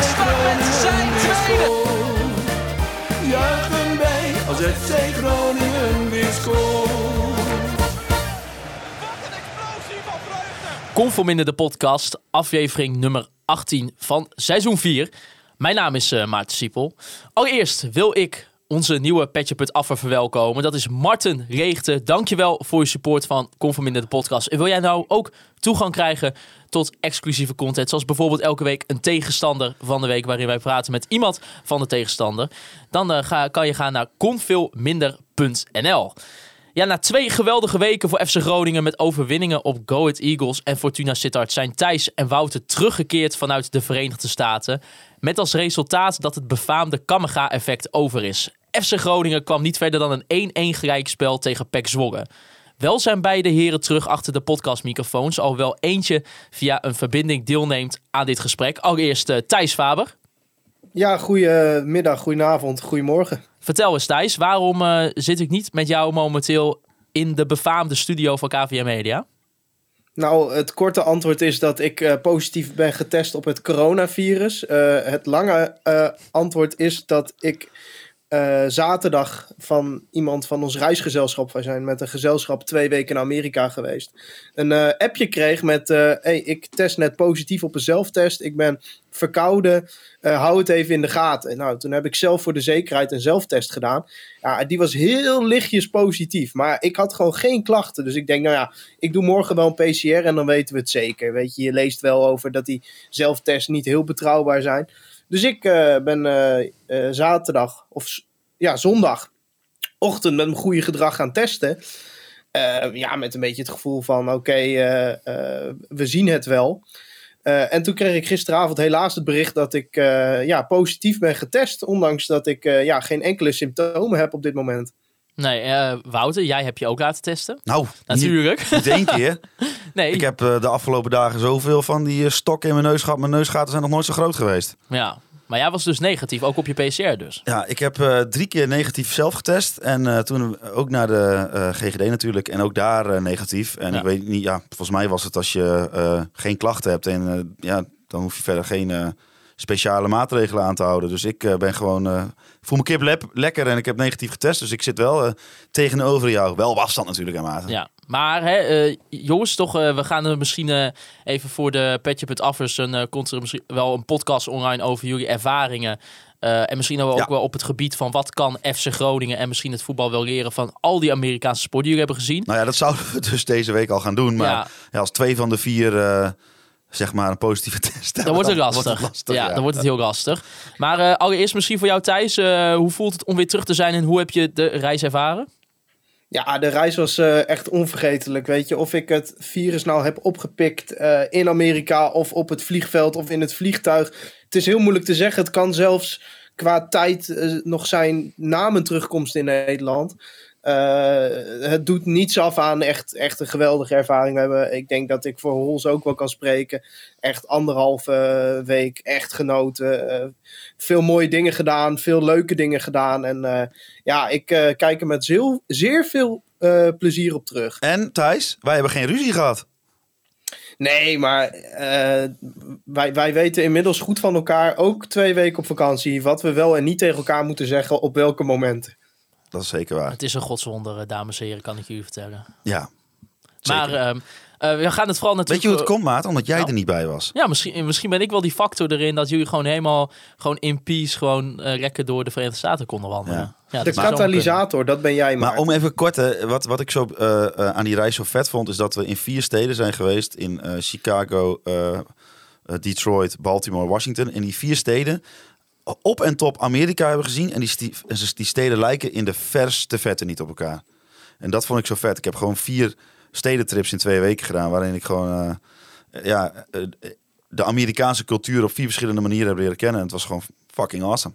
Roestak met zijn tweede. Juichen wij als FC Groningen weer scoort. Conforminder de podcast, aflevering nummer 18 van seizoen 4. Mijn naam is eh, Maarten Siepel. Allereerst wil ik onze nieuwe Petje Affer verwelkomen. Dat is Marten Reegte. Dankjewel voor je support van Conforminder de podcast. En wil jij nou ook toegang krijgen tot exclusieve content, zoals bijvoorbeeld elke week een tegenstander van de week, waarin wij praten met iemand van de tegenstander, dan eh, ga, kan je gaan naar conveelminder.nl. Ja, na twee geweldige weken voor FC Groningen met overwinningen op Go Eagles en Fortuna Sittard zijn Thijs en Wouter teruggekeerd vanuit de Verenigde Staten. Met als resultaat dat het befaamde Kammerga-effect over is. FC Groningen kwam niet verder dan een 1-1 gelijkspel tegen PEC Zwolle. Wel zijn beide heren terug achter de podcastmicrofoons, alhoewel eentje via een verbinding deelneemt aan dit gesprek. Allereerst eh, Thijs Faber. Ja, goedemiddag, goedenavond, goedemorgen. Vertel eens Thijs, waarom eh, zit ik niet met jou momenteel in de befaamde studio van KVM Media? Nou, het korte antwoord is dat ik eh, positief ben getest op het coronavirus. Het lange antwoord is dat ik eh, zaterdag van iemand van ons reisgezelschap, wij zijn met een gezelschap twee weken in Amerika geweest, een eh, appje kreeg met, eh, hey, ik test net positief op een zelftest, ik ben verkouden, hou het even in de gaten. Nou, toen heb ik zelf voor de zekerheid een zelftest gedaan. Ja, die was heel lichtjes positief, maar ik had gewoon geen klachten. Dus ik denk, nou ja, ik doe morgen wel een PCR en dan weten we het zeker. Weet je, je leest wel over dat die zelftests niet heel betrouwbaar zijn. Dus ik eh, ben eh, eh, zaterdag of ja, zondagochtend met mijn goede gedrag gaan testen. Ja, met een beetje het gevoel van oké, we zien het wel. En toen kreeg ik gisteravond helaas het bericht dat ik ja, positief ben getest. Ondanks dat ik ja, geen enkele symptomen heb op dit moment. Nee, eh, Wouter, jij hebt je ook laten testen. Nou, Natuurlijk. Niet, niet één keer. Nee, Ik heb eh, de afgelopen dagen zoveel van die uh, stokken in mijn neus gehad. Mijn neusgaten zijn nog nooit zo groot geweest. ja. Maar jij was dus negatief, ook op je PCR dus. Ja, ik heb eh, drie keer negatief zelf getest. En eh, toen ook naar de eh, GGD natuurlijk. En ook daar eh, negatief. En Ja. ik weet niet, ja, volgens mij was het als je eh, geen klachten hebt. En eh, ja, dan hoef je verder geen eh, speciale maatregelen aan te houden. Dus ik eh, ben gewoon, eh, voel me kip lep- lekker en ik heb negatief getest. Dus ik zit wel eh, tegenover jou. Wel op afstand natuurlijk, hè, Maarten. Ja, maar hè, eh, jongens, toch, eh, we gaan er misschien even voor de Petje.affers een komt er misschien wel een podcast online over jullie ervaringen. En misschien ook Ja. wel op het gebied van wat kan FC Groningen en misschien het voetbal wel leren van al die Amerikaanse sporten die jullie hebben gezien. Nou ja, dat zouden we dus deze week al gaan doen. Maar Ja. ja. als twee van de vier, zeg maar, een positieve test hebben, Dan wordt het lastig. wordt het lastig, ja, dan wordt het heel lastig. Maar eh, allereerst misschien voor jou Thijs, eh, hoe voelt het om weer terug te zijn en hoe heb je de reis ervaren? Ja, de reis was eh, echt onvergetelijk. Weet je, of ik het virus nou heb opgepikt eh, in Amerika of op het vliegveld of in het vliegtuig. Het is heel moeilijk te zeggen. Het kan zelfs qua tijd nog zijn na mijn terugkomst in Nederland. Eh, het doet niets af aan echt, echt een geweldige ervaring. We hebben, ik denk dat ik voor Hols ook wel kan spreken. Echt anderhalve eh, week echt genoten. Eh, veel mooie dingen gedaan, veel leuke dingen gedaan. En ja, ik kijk er met zeer, zeer veel plezier op terug. En Thijs, wij hebben geen ruzie gehad. Nee, maar wij, wij weten inmiddels goed van elkaar, ook twee weken op vakantie, wat we wel en niet tegen elkaar moeten zeggen op welke momenten. Dat is zeker waar. Het is een godswonder, eh, dames en heren, kan ik jullie vertellen. Ja. Zeker. Maar ehm, eh, we gaan het vooral natuurlijk... Weet je hoe het komt, Maat? Omdat jij Nou. er niet bij was. Ja, misschien, misschien ben ik wel die factor erin dat jullie gewoon helemaal gewoon in peace gewoon eh lekker door de Verenigde Staten konden wandelen. Ja. De katalysator, dat ben jij maar. Maar om even kort, hè, wat, wat ik zo eh, eh, aan die reis zo vet vond, is dat we in vier steden zijn geweest. In eh, Chicago, eh, eh, Detroit, Baltimore, Washington. In die vier steden op en top Amerika hebben gezien. En die, die steden lijken in de verste vette niet op elkaar. En dat vond ik zo vet. Ik heb gewoon vier stedentrips in twee weken gedaan. Waarin ik gewoon, eh, ja, eh, de Amerikaanse cultuur op vier verschillende manieren hebben leren kennen. En het was gewoon fucking awesome.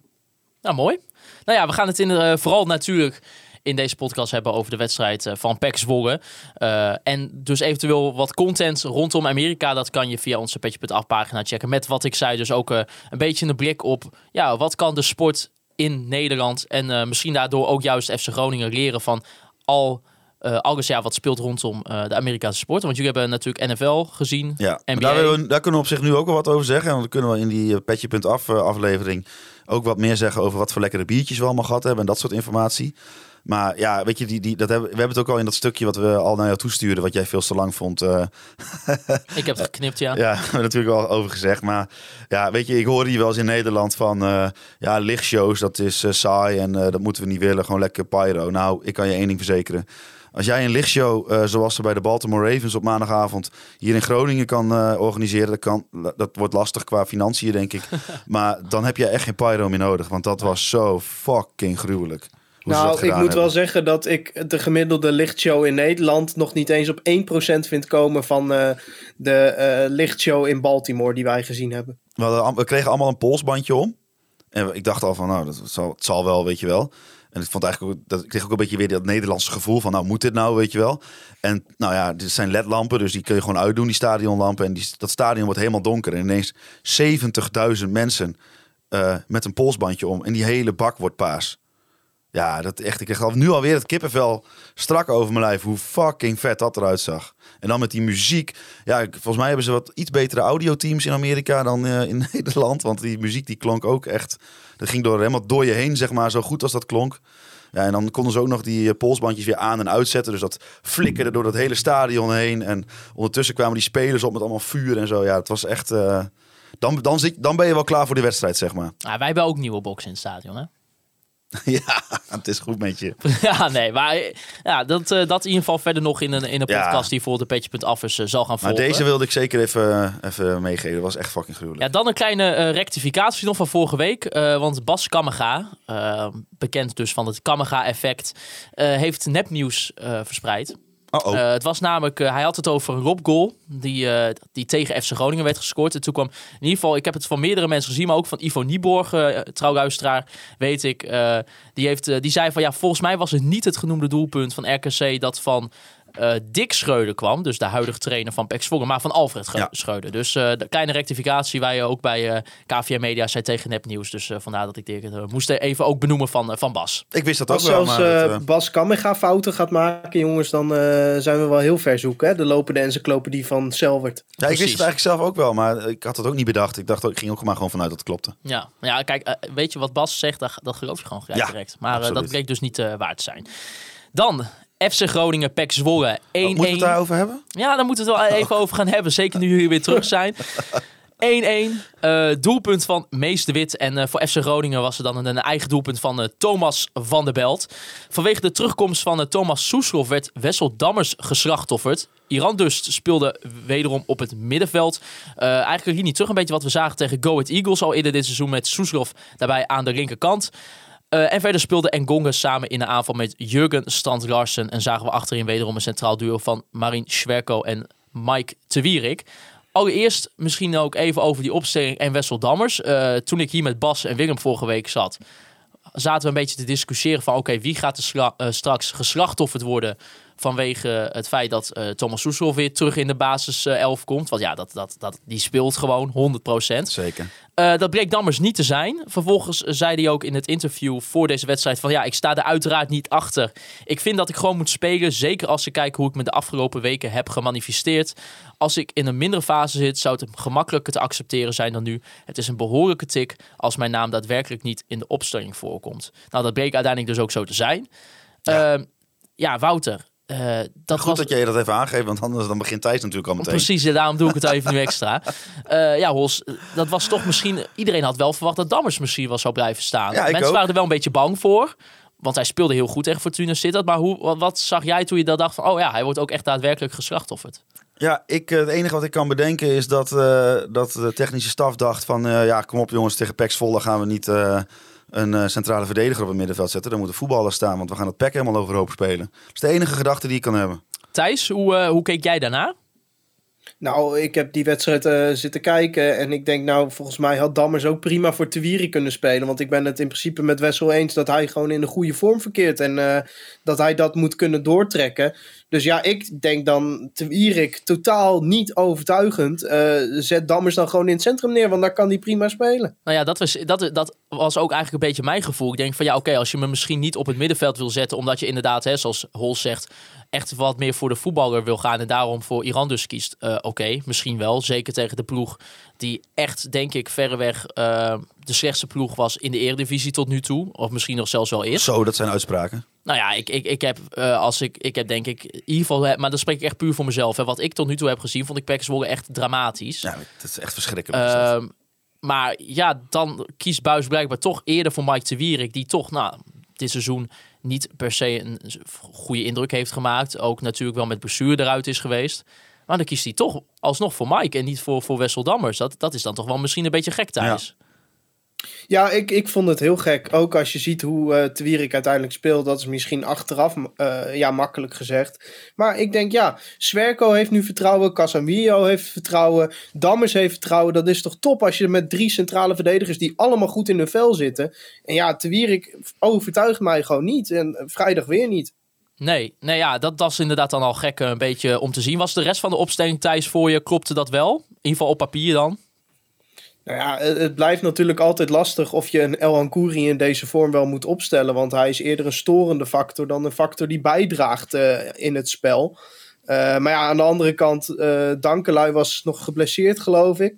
Nou, mooi. Nou ja, we gaan het in, de- vooral natuurlijk in deze podcast hebben over de wedstrijd eh, van PEC Zwolle. Eh, en dus eventueel wat content rondom Amerika, dat kan je via onze Petje.af pagina checken. Met wat ik zei, dus ook eh, een beetje een blik op, ja, wat kan de sport in Nederland en misschien daardoor ook juist FC Groningen leren van al... eh, alles ja, wat speelt rondom de Amerikaanse sport. Want jullie hebben natuurlijk NFL gezien. Ja, NBA. daar, we- daar kunnen we op zich nu ook wel wat over zeggen. Want dan kunnen we in die petje.af aflevering ook wat meer zeggen over wat voor lekkere biertjes we allemaal gehad hebben en dat soort informatie. Maar ja, weet je, die, die, dat hebben, we hebben het ook al in dat stukje wat we al naar jou toestuurden, wat jij veel te lang vond. eh, Ik heb het geknipt, ja. ja, we natuurlijk al over gezegd. Maar ja, weet je, ik hoorde hier wel eens in Nederland van... eh, ja, lichtshows, dat is eh, saai en dat moeten we niet willen. Gewoon lekker pyro. Nou, ik kan je één ding verzekeren. Als jij een lichtshow, zoals ze bij de Baltimore Ravens op maandagavond... hier in Groningen kan organiseren... Dat, kan, dat wordt lastig qua financiën, denk ik. maar dan heb je echt geen pyro meer nodig. Want dat was zo fucking gruwelijk. Nou, ik moet wel zeggen dat ik de gemiddelde lichtshow in Nederland nog niet eens op 1% vind komen van eh, de eh, lichtshow in Baltimore die wij gezien hebben. We, hadden we kregen allemaal een polsbandje om. En ik dacht al van, nou, dat zal, het zal wel, weet je wel. En ik vond eigenlijk ook, dat, ik kreeg ook een beetje weer dat Nederlandse gevoel van, nou, moet dit nou, weet je wel. En nou ja, dit zijn ledlampen, dus die kun je gewoon uitdoen, die stadionlampen. En die, dat stadion wordt helemaal donker. En ineens 70.000 mensen eh, met een polsbandje om. En die hele bak wordt paars. Ja, dat echt. Ik al, nu alweer het kippenvel strak over mijn lijf. Hoe fucking vet dat eruit zag. En dan met die muziek. Ja, volgens mij hebben ze wat iets betere audioteams in Amerika dan eh, in Nederland. Want die muziek die klonk ook echt. Dat ging door, helemaal door je heen, zeg maar. Zo goed als dat klonk. Ja, en dan konden ze ook nog die eh, polsbandjes weer aan en uitzetten. Dus dat flikkerde door dat hele stadion heen. En ondertussen kwamen die spelers op met allemaal vuur en zo. Ja, het was echt. eh, dan, dan, zit, dan ben je wel klaar voor de wedstrijd, zeg maar. Ah, wij hebben ook nieuwe boxen in het stadion, hè? ja, het is goed met je. Ja, nee, maar ja, dat, eh, dat in ieder geval verder nog in een, in een Ja. podcast die voor de Petje.af is, eh, zal gaan Maar volgen. deze wilde ik zeker even, even meegeven. Dat was echt fucking gruwelijk. Ja, dan een kleine eh, rectificatie nog van vorige week. want Bas Kammerga, bekend dus van het Kammerga-effect, heeft nepnieuws verspreid. Eh, het was namelijk, eh, hij had het over een Rob-goal die, eh, die tegen FC Groningen werd gescoord. En toen kwam, in ieder geval, ik heb het van meerdere mensen gezien, maar ook van Ivo Nieborg, trouwluisteraar, weet ik. die, heeft, die zei van, ja, volgens mij was het niet het genoemde doelpunt van RKC dat van eh, Dick Schreuder kwam. Dus de huidige trainer van PEC Zwolle, maar van Alfred Ja. Schreuder. Dus eh, de kleine rectificatie waar je ook bij eh KVM Media zei tegen nepnieuws. Dus vandaar dat ik dit moest even ook benoemen van, van Bas. ik wist dat ook Als wel, zelfs eh, eh, Bas Kammerga fouten gaat maken, jongens, dan eh, zijn we wel heel ver zoeken. Hè? De lopende encyclopedie van Selvert. ja, ik wist het eigenlijk zelf ook wel, maar ik had het ook niet bedacht. Ik dacht ook, ik ging ook maar gewoon vanuit dat het klopte. Ja, ja kijk, weet je wat Bas zegt, dat, dat geloof je gewoon gelijk Ja, direct. Maar dat bleek dus niet waar te zijn. Dan FC Groningen, PEC Zwolle 1-1. Wat, moeten we het daarover hebben? Ja, daar moeten we het wel even over gaan hebben. Zeker nu jullie weer terug zijn. 1-1. eh, doelpunt van Mees de Wit. En eh, voor FC Groningen was er dan een, een eigen doelpunt van eh, Thomas van der Belt. Vanwege de terugkomst van Thomas Soeslof werd Wessel Dammers geslachtofferd. Iran dus speelde wederom op het middenveld. Eigenlijk hier niet terug. Een beetje wat we zagen tegen Go Ahead Eagles al eerder dit seizoen met Soeslof daarbij aan de linkerkant. Eh, en verder speelde Engonga samen in de aanval met Jurgen Strand Larsen. En zagen we achterin wederom een centraal duo van Marin Schwerko en Mike Tewierik. Allereerst misschien ook even over die opstelling en Wessel Dammers. Eh, toen ik hier met Bas en Willem vorige week zat, zaten we een beetje te discussiëren van oké, wie gaat er eh, straks geslachtofferd worden vanwege het feit dat eh, Thomas Soeslof weer terug in de basis eh, 11 komt. Want ja, dat, dat, dat, die speelt gewoon 100%. Zeker. Eh, dat bleek Dammers niet te zijn. Vervolgens zei hij ook in het interview voor deze wedstrijd van ja, ik sta er uiteraard niet achter. Ik vind dat ik gewoon moet spelen, zeker als ik kijk hoe ik me de afgelopen weken heb gemanifesteerd. Als ik in een mindere fase zit, zou het gemakkelijker te accepteren zijn dan nu. Het is een behoorlijke tik als mijn naam daadwerkelijk niet in de opstelling voorkomt. Nou, dat bleek uiteindelijk dus ook zo te zijn. Ja, ja Wouter. Eh, dat Goed was... dat jij dat even aangeeft, want anders dan begint Thijs natuurlijk al meteen. Precies, daarom doe ik het even nu extra. Eh, ja, Hos, dat was toch misschien... Iedereen had wel verwacht dat Dammers misschien wel zou blijven staan. Ja, Mensen ook. waren er wel een beetje bang voor. Want hij speelde heel goed tegen Fortuna Sittard. Maar hoe, wat, wat zag jij toen je dat dacht van... Oh ja, hij wordt ook echt daadwerkelijk geslachtofferd. Ja, ik, eh, het enige wat ik kan bedenken is dat, dat de technische staf dacht van... ja, kom op jongens, tegen PEC Zwolle gaan we niet een eh, centrale verdediger op het middenveld zetten. Dan moeten voetballers staan, want we gaan het PEC helemaal overhoop spelen. Dat is de enige gedachte die ik kan hebben. Thijs, hoe, eh, hoe keek jij daarna? Nou, ik heb die wedstrijd eh, zitten kijken en ik denk nou, volgens mij had Dammers ook prima voor Tewiri kunnen spelen. Want ik ben het in principe met Wessel eens dat hij gewoon in de goede vorm verkeert en eh, dat hij dat moet kunnen doortrekken. Dus ja, ik denk dan Tewierik totaal niet overtuigend. eh, zet Dammers dan gewoon in het centrum neer, want daar kan hij prima spelen. Nou ja, dat was, dat, was ook eigenlijk een beetje mijn gevoel. Ik denk van ja, oké, als je me misschien niet op het middenveld wil zetten, omdat je inderdaad, hè, zoals Hols zegt, echt wat meer voor de voetballer wil gaan en daarom voor Iran dus kiest. eh, oké, misschien wel. Zeker tegen de ploeg die echt, denk ik, verreweg eh, de slechtste ploeg was in de Eredivisie tot nu toe. Of misschien nog zelfs wel is. Zo, dat zijn uitspraken. Nou ja, ik, ik, ik heb, eh, als ik, ik heb denk ik, in ieder geval, maar dan spreek ik echt puur voor mezelf. Hè. Wat ik tot nu toe heb gezien, vond ik PEC Zwolle echt dramatisch. Ja, dat is echt verschrikkelijk. Ehm, maar ja, dan kiest Buis blijkbaar toch eerder voor Mike de Wierik, die toch nou, dit seizoen niet per se een goede indruk heeft gemaakt. Ook natuurlijk wel met blessure eruit is geweest. Maar dan kiest hij toch alsnog voor Mike en niet voor, voor Wessel Dammers. Dat, dat is dan toch wel misschien een beetje gek thuis. Ja, ik, ik vond het heel gek. Ook als je ziet hoe eh Twierik uiteindelijk speelt. Dat is misschien achteraf eh, ja, makkelijk gezegd. Maar ik denk, ja, Swerko heeft nu vertrouwen. Casemiro heeft vertrouwen. Dammers heeft vertrouwen. Dat is toch top als je met drie centrale verdedigers... die allemaal goed in hun vel zitten. En ja, Twierik overtuigt mij gewoon niet. En vrijdag weer niet. Nee, nee ja, dat, dat is inderdaad dan al gek eh, een beetje om te zien. Was de rest van de opstelling Thijs voor je, klopte dat wel? In ieder geval op papier dan? Nou ja, het blijft natuurlijk altijd lastig of je een El Ankouri in deze vorm wel moet opstellen. Want hij is eerder een storende factor dan een factor die bijdraagt eh, in het spel. Eh, maar ja, aan de andere kant, eh Dankelui was nog geblesseerd, geloof ik.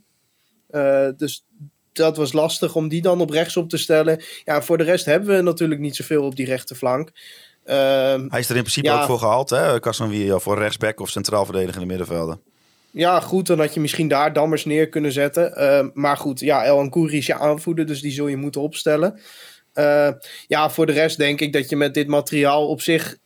Dus dat was lastig om die dan op rechts op te stellen. Ja, voor de rest hebben we natuurlijk niet zoveel op die rechterflank. Ehm Hij is er in principe ja. ook voor gehaald, hè? Casemiro voor rechtsback of centraal verdedigende middenvelden. Ja, goed, dan had je misschien daar Dammers neer kunnen zetten. Eh, maar goed, ja, El Ankouri is je aanvoerder, dus die zul je moeten opstellen. Eh, ja, voor de rest denk ik dat je met dit materiaal op zich...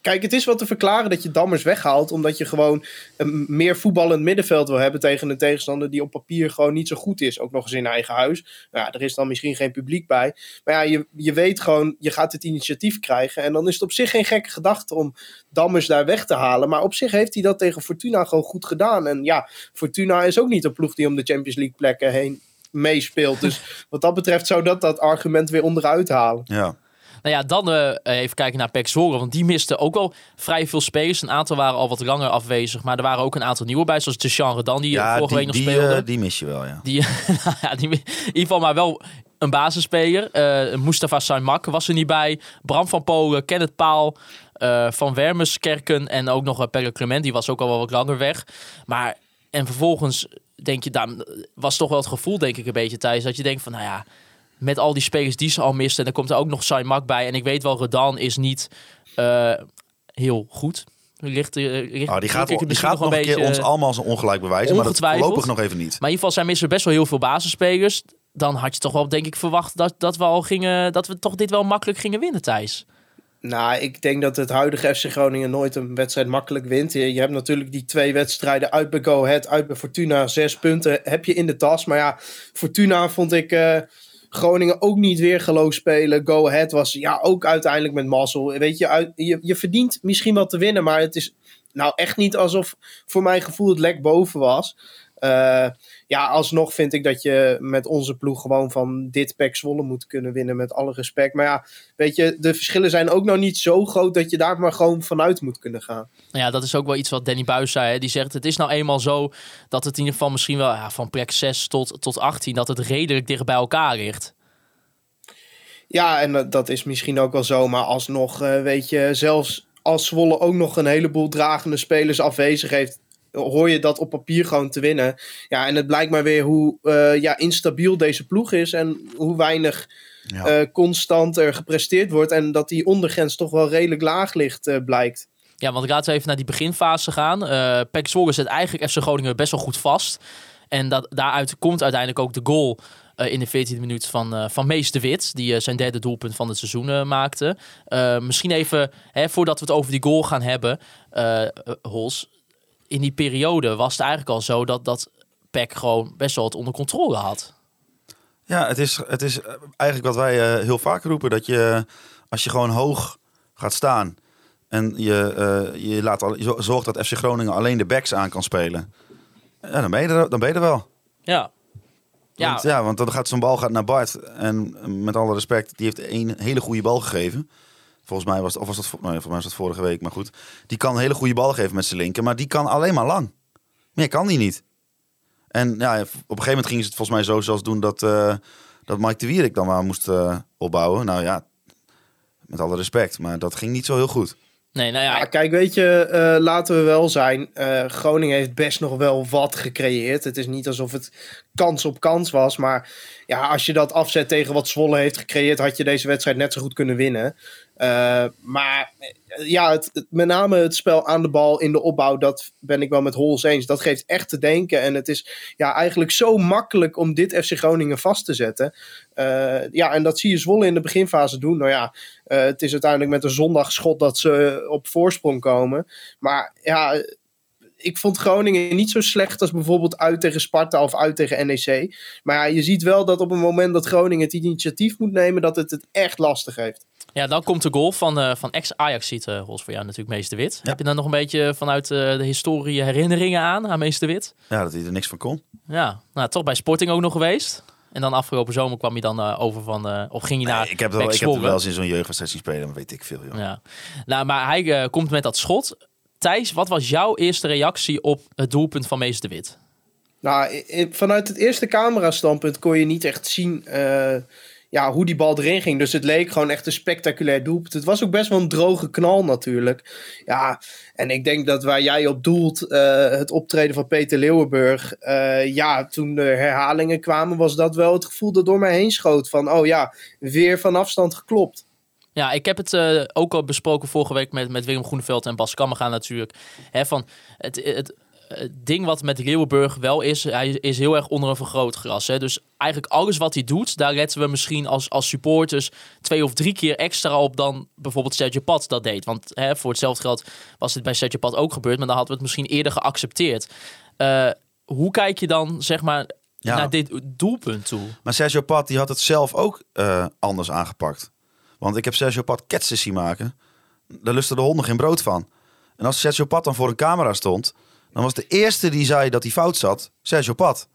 Kijk, het is wat te verklaren dat je Dammers weghaalt... omdat je gewoon een meer voetballend middenveld wil hebben... tegen een tegenstander die op papier gewoon niet zo goed is. Ook nog eens in eigen huis. Nou ja, er is dan misschien geen publiek bij. Maar ja, je, je weet gewoon, je gaat het initiatief krijgen... en dan is het op zich geen gekke gedachte om Dammers daar weg te halen. Maar op zich heeft hij dat tegen Fortuna gewoon goed gedaan. En ja, Fortuna is ook niet een ploeg die om de Champions League plekken heen meespeelt. Dus wat dat betreft zou dat dat argument weer onderuit halen. Ja. Nou ja, dan eh, even kijken naar PEC Zwolle. Want die misten ook wel vrij veel spelers. Een aantal waren al wat langer afwezig. Maar er waren ook een aantal nieuwe bij. Zoals Deshaun Redan, die Ja, vorige die, week nog die, speelde. eh, die mis je wel, ja. Die, nou ja, die, in ieder geval maar wel een basisspeler. Eh Mustafa Saimak was er niet bij. Bram van Polen, Kenneth Paal, eh, Van Wermerskerken en ook nog uh, Pelle Clement. Die was ook al wel wat langer weg. Maar, en vervolgens denk je, daar was toch wel het gevoel, denk ik, een beetje thuis. Dat je denkt van, nou ja, met al die spelers die ze al misten. En dan komt er ook nog Saimak bij. En ik weet wel, Redan is niet eh, heel goed. Ligt, eh, ligt, Oh, die gaat, die gaat nog een keer beetje- ons allemaal zijn ongelijk bewijzen, maar dat voorlopig nog even niet. maar in ieder geval zijn missen best wel heel veel basisspelers. Dan had je toch wel, denk ik, verwacht dat, dat we al gingen. Dat we toch dit wel makkelijk gingen winnen, Thijs. Nou, ik denk dat het huidige FC Groningen nooit een wedstrijd makkelijk wint. Je, je hebt natuurlijk die twee wedstrijden uit bij Go Ahead, uit bij Fortuna. Zes punten heb je in de tas. Maar ja, Fortuna vond ik eh, Groningen ook niet weer geloof spelen. Go Ahead was ja ook uiteindelijk met mazzel. Weet je, je, je verdient misschien wel te winnen, maar het is nou echt niet alsof voor mijn gevoel het lek boven was. Eh, ja, alsnog vind ik dat je met onze ploeg gewoon van dit PEC Zwolle moet kunnen winnen met alle respect. Maar ja, weet je, de verschillen zijn ook nog niet zo groot dat je daar maar gewoon vanuit moet kunnen gaan. Nou ja, dat is ook wel iets wat Danny Buis zei. Hè. Die zegt, het is nou eenmaal zo dat het in ieder geval misschien wel ja, van plek 6 tot, tot 18... dat het redelijk dicht bij elkaar ligt. Ja, en dat- dat is misschien ook wel zo, maar alsnog, eh, weet je, zelfs als Zwolle ook nog een heleboel dragende spelers afwezig heeft, hoor je dat op papier gewoon te winnen. Ja, en het blijkt maar weer hoe eh, ja, instabiel deze ploeg is en hoe weinig Ja. eh, constant er gepresteerd wordt en dat die ondergrens toch wel redelijk laag ligt, eh, blijkt. Ja, want laten we even naar die beginfase gaan. Eh Pek Zwolle zet eigenlijk FC Groningen best wel goed vast. En dat, daaruit komt uiteindelijk ook de goal eh, in de 14e minuut van, eh, van Mees de Wit. Die zijn derde doelpunt van het seizoen maakte. Eh, misschien even, hè, voordat we het over die goal gaan hebben, Hols. In die periode was het eigenlijk al zo dat, dat Pek gewoon best wel het onder controle had. Ja, het is, het is eigenlijk wat wij eh, heel vaak roepen. Dat je, als je gewoon hoog gaat staan en je, eh, je, laat al, je zorgt dat FC Groningen alleen de backs aan kan spelen. Ja, dan ben je er, dan ben je er wel. Ja. Ja, Want, ja, want dan gaat zo'n bal gaat naar Bart. En met alle respect, die heeft een hele goede bal gegeven. Volgens mij was het, of was dat, nee, volgens mij was dat vorige week, maar goed. Die kan een hele goede bal geven met zijn linker, maar die kan alleen maar lang. Meer kan die niet. En ja, op een gegeven moment gingen ze het volgens mij zo zelfs doen dat, eh, dat Mike de Wierik dan maar moest eh, opbouwen. Nou ja, met alle respect, maar dat ging niet zo heel goed. nee, nou ja, Ja, kijk, weet je, eh, laten we wel zijn. eh, Groningen heeft best nog wel wat gecreëerd. Het is niet alsof het kans op kans was. Maar ja, als je dat afzet tegen wat Zwolle heeft gecreëerd, had je deze wedstrijd net zo goed kunnen winnen. Eh, maar eh, ja, het, met name het spel aan de bal in de opbouw, dat ben ik wel met Hols eens. Dat geeft echt te denken. En het is ja, eigenlijk zo makkelijk om dit FC Groningen vast te zetten. Eh, ja, en dat zie je Zwolle in de beginfase doen. Nou ja, het is uiteindelijk met een zondagschot dat ze op voorsprong komen. Maar ja, ik vond Groningen niet zo slecht als bijvoorbeeld uit tegen Sparta of uit tegen NEC. Maar je ziet wel dat op het moment dat Groningen het initiatief moet nemen, dat het het echt lastig heeft. Ja, dan komt de goal van, eh, van ex-Ajax, ziet uh, Hols voor jou natuurlijk Meester Wit. Heb je dan nog een beetje vanuit eh, de historie herinneringen aan, aan Meester Wit? Ja, dat hij er niks van kon. Ja, nou, toch bij Sporting ook nog geweest. En dan afgelopen zomer kwam je dan eh, over van, eh, of ging je naar Nee, ik heb, het wel, ik heb wel eens in zo'n jeugdwedstrijd zien spelen, maar weet ik veel. Joh. Ja. Nou, maar hij eh, komt met dat schot. Thijs, wat was jouw eerste reactie op het doelpunt van Meester Wit? Nou, vanuit het eerste camerastandpunt kon je niet echt zien eh, ja, hoe die bal erin ging. Dus het leek gewoon echt een spectaculair doelpunt. Het was ook best wel een droge knal natuurlijk. Ja, en ik denk dat waar jij op doelt, eh, het optreden van Peter Leeuwenburg. eh, ja, toen de herhalingen kwamen, was dat wel het gevoel dat door mij heen schoot. Van, oh ja, weer van afstand geklopt. Ja, ik heb het eh, ook al besproken vorige week met, met Willem Groeneveld en Bas Kammergaan natuurlijk. Hè, van het, het, het ding wat met Leeuwenburg wel is, hij is heel erg onder een vergrootglas. Hè? Dus eigenlijk alles wat hij doet, daar letten we misschien als, als supporters twee of drie keer extra op dan bijvoorbeeld Sergio Pat dat deed. Want hè, voor hetzelfde geld was dit bij Sergio Pat ook gebeurd, maar dan hadden we het misschien eerder geaccepteerd. Eh, hoe kijk je dan, zeg maar, Ja. naar dit doelpunt toe? Maar Sergio Pat die had het zelf ook eh, anders aangepakt. Want ik heb Sergio Pat ketsen zien maken. Daar lusten de honden geen brood van. En als Sergio Pat dan voor een camera stond... dan was de eerste die zei dat hij fout zat, Sergio Pat.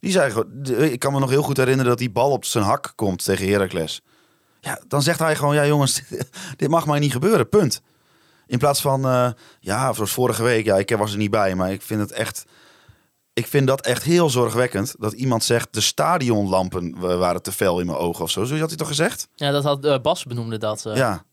Die zei Ik kan me nog heel goed herinneren dat die bal op zijn hak komt tegen Heracles. Ja, dan zegt hij gewoon... Ja jongens, dit mag mij niet gebeuren, punt. In plaats van... eh, ja, zoals vorige week. Ja, ik was er niet bij, maar ik vind het echt... Ik vind dat echt heel zorgwekkend dat iemand zegt de stadionlampen wa- waren te fel in mijn ogen of zo. Zo had hij toch gezegd? Ja, dat had eh, Bas benoemde dat. eh. Ja.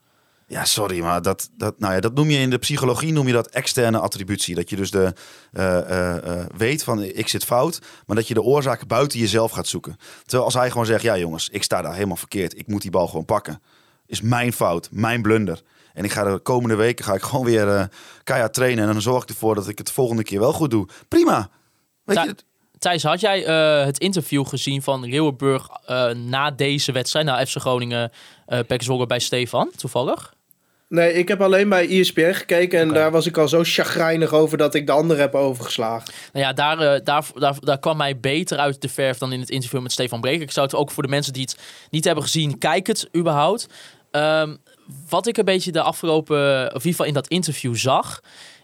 Ja, sorry, maar dat, dat, nou ja, dat noem je in de psychologie noem je dat externe attributie. Dat je dus de, eh, eh, eh, weet van ik zit fout, maar dat je de oorzaak buiten jezelf gaat zoeken. Terwijl als hij gewoon zegt, ja jongens, ik sta daar helemaal verkeerd. Ik moet die bal gewoon pakken. Is mijn fout, mijn blunder. En ik ga de komende weken ga ik gewoon weer eh keihard trainen. En dan zorg ik ervoor dat ik het de volgende keer wel goed doe. Prima. Weet je, Thijs, had jij het interview gezien van Leeuwenburg na deze wedstrijd? Nou, FC Groningen, eh Pek bij Stefan, toevallig. Nee, ik heb alleen bij E ESPN gekeken en daar was ik al zo chagrijnig over dat ik de andere heb overgeslagen. Nou ja, daar, eh, daar, daar, daar kwam mij beter uit de verf dan in het interview met Stefan Breker. Ik zou het ook voor de mensen die het niet hebben gezien, kijk het überhaupt. Ehm, wat ik een beetje de afgelopen, of in in dat interview zag,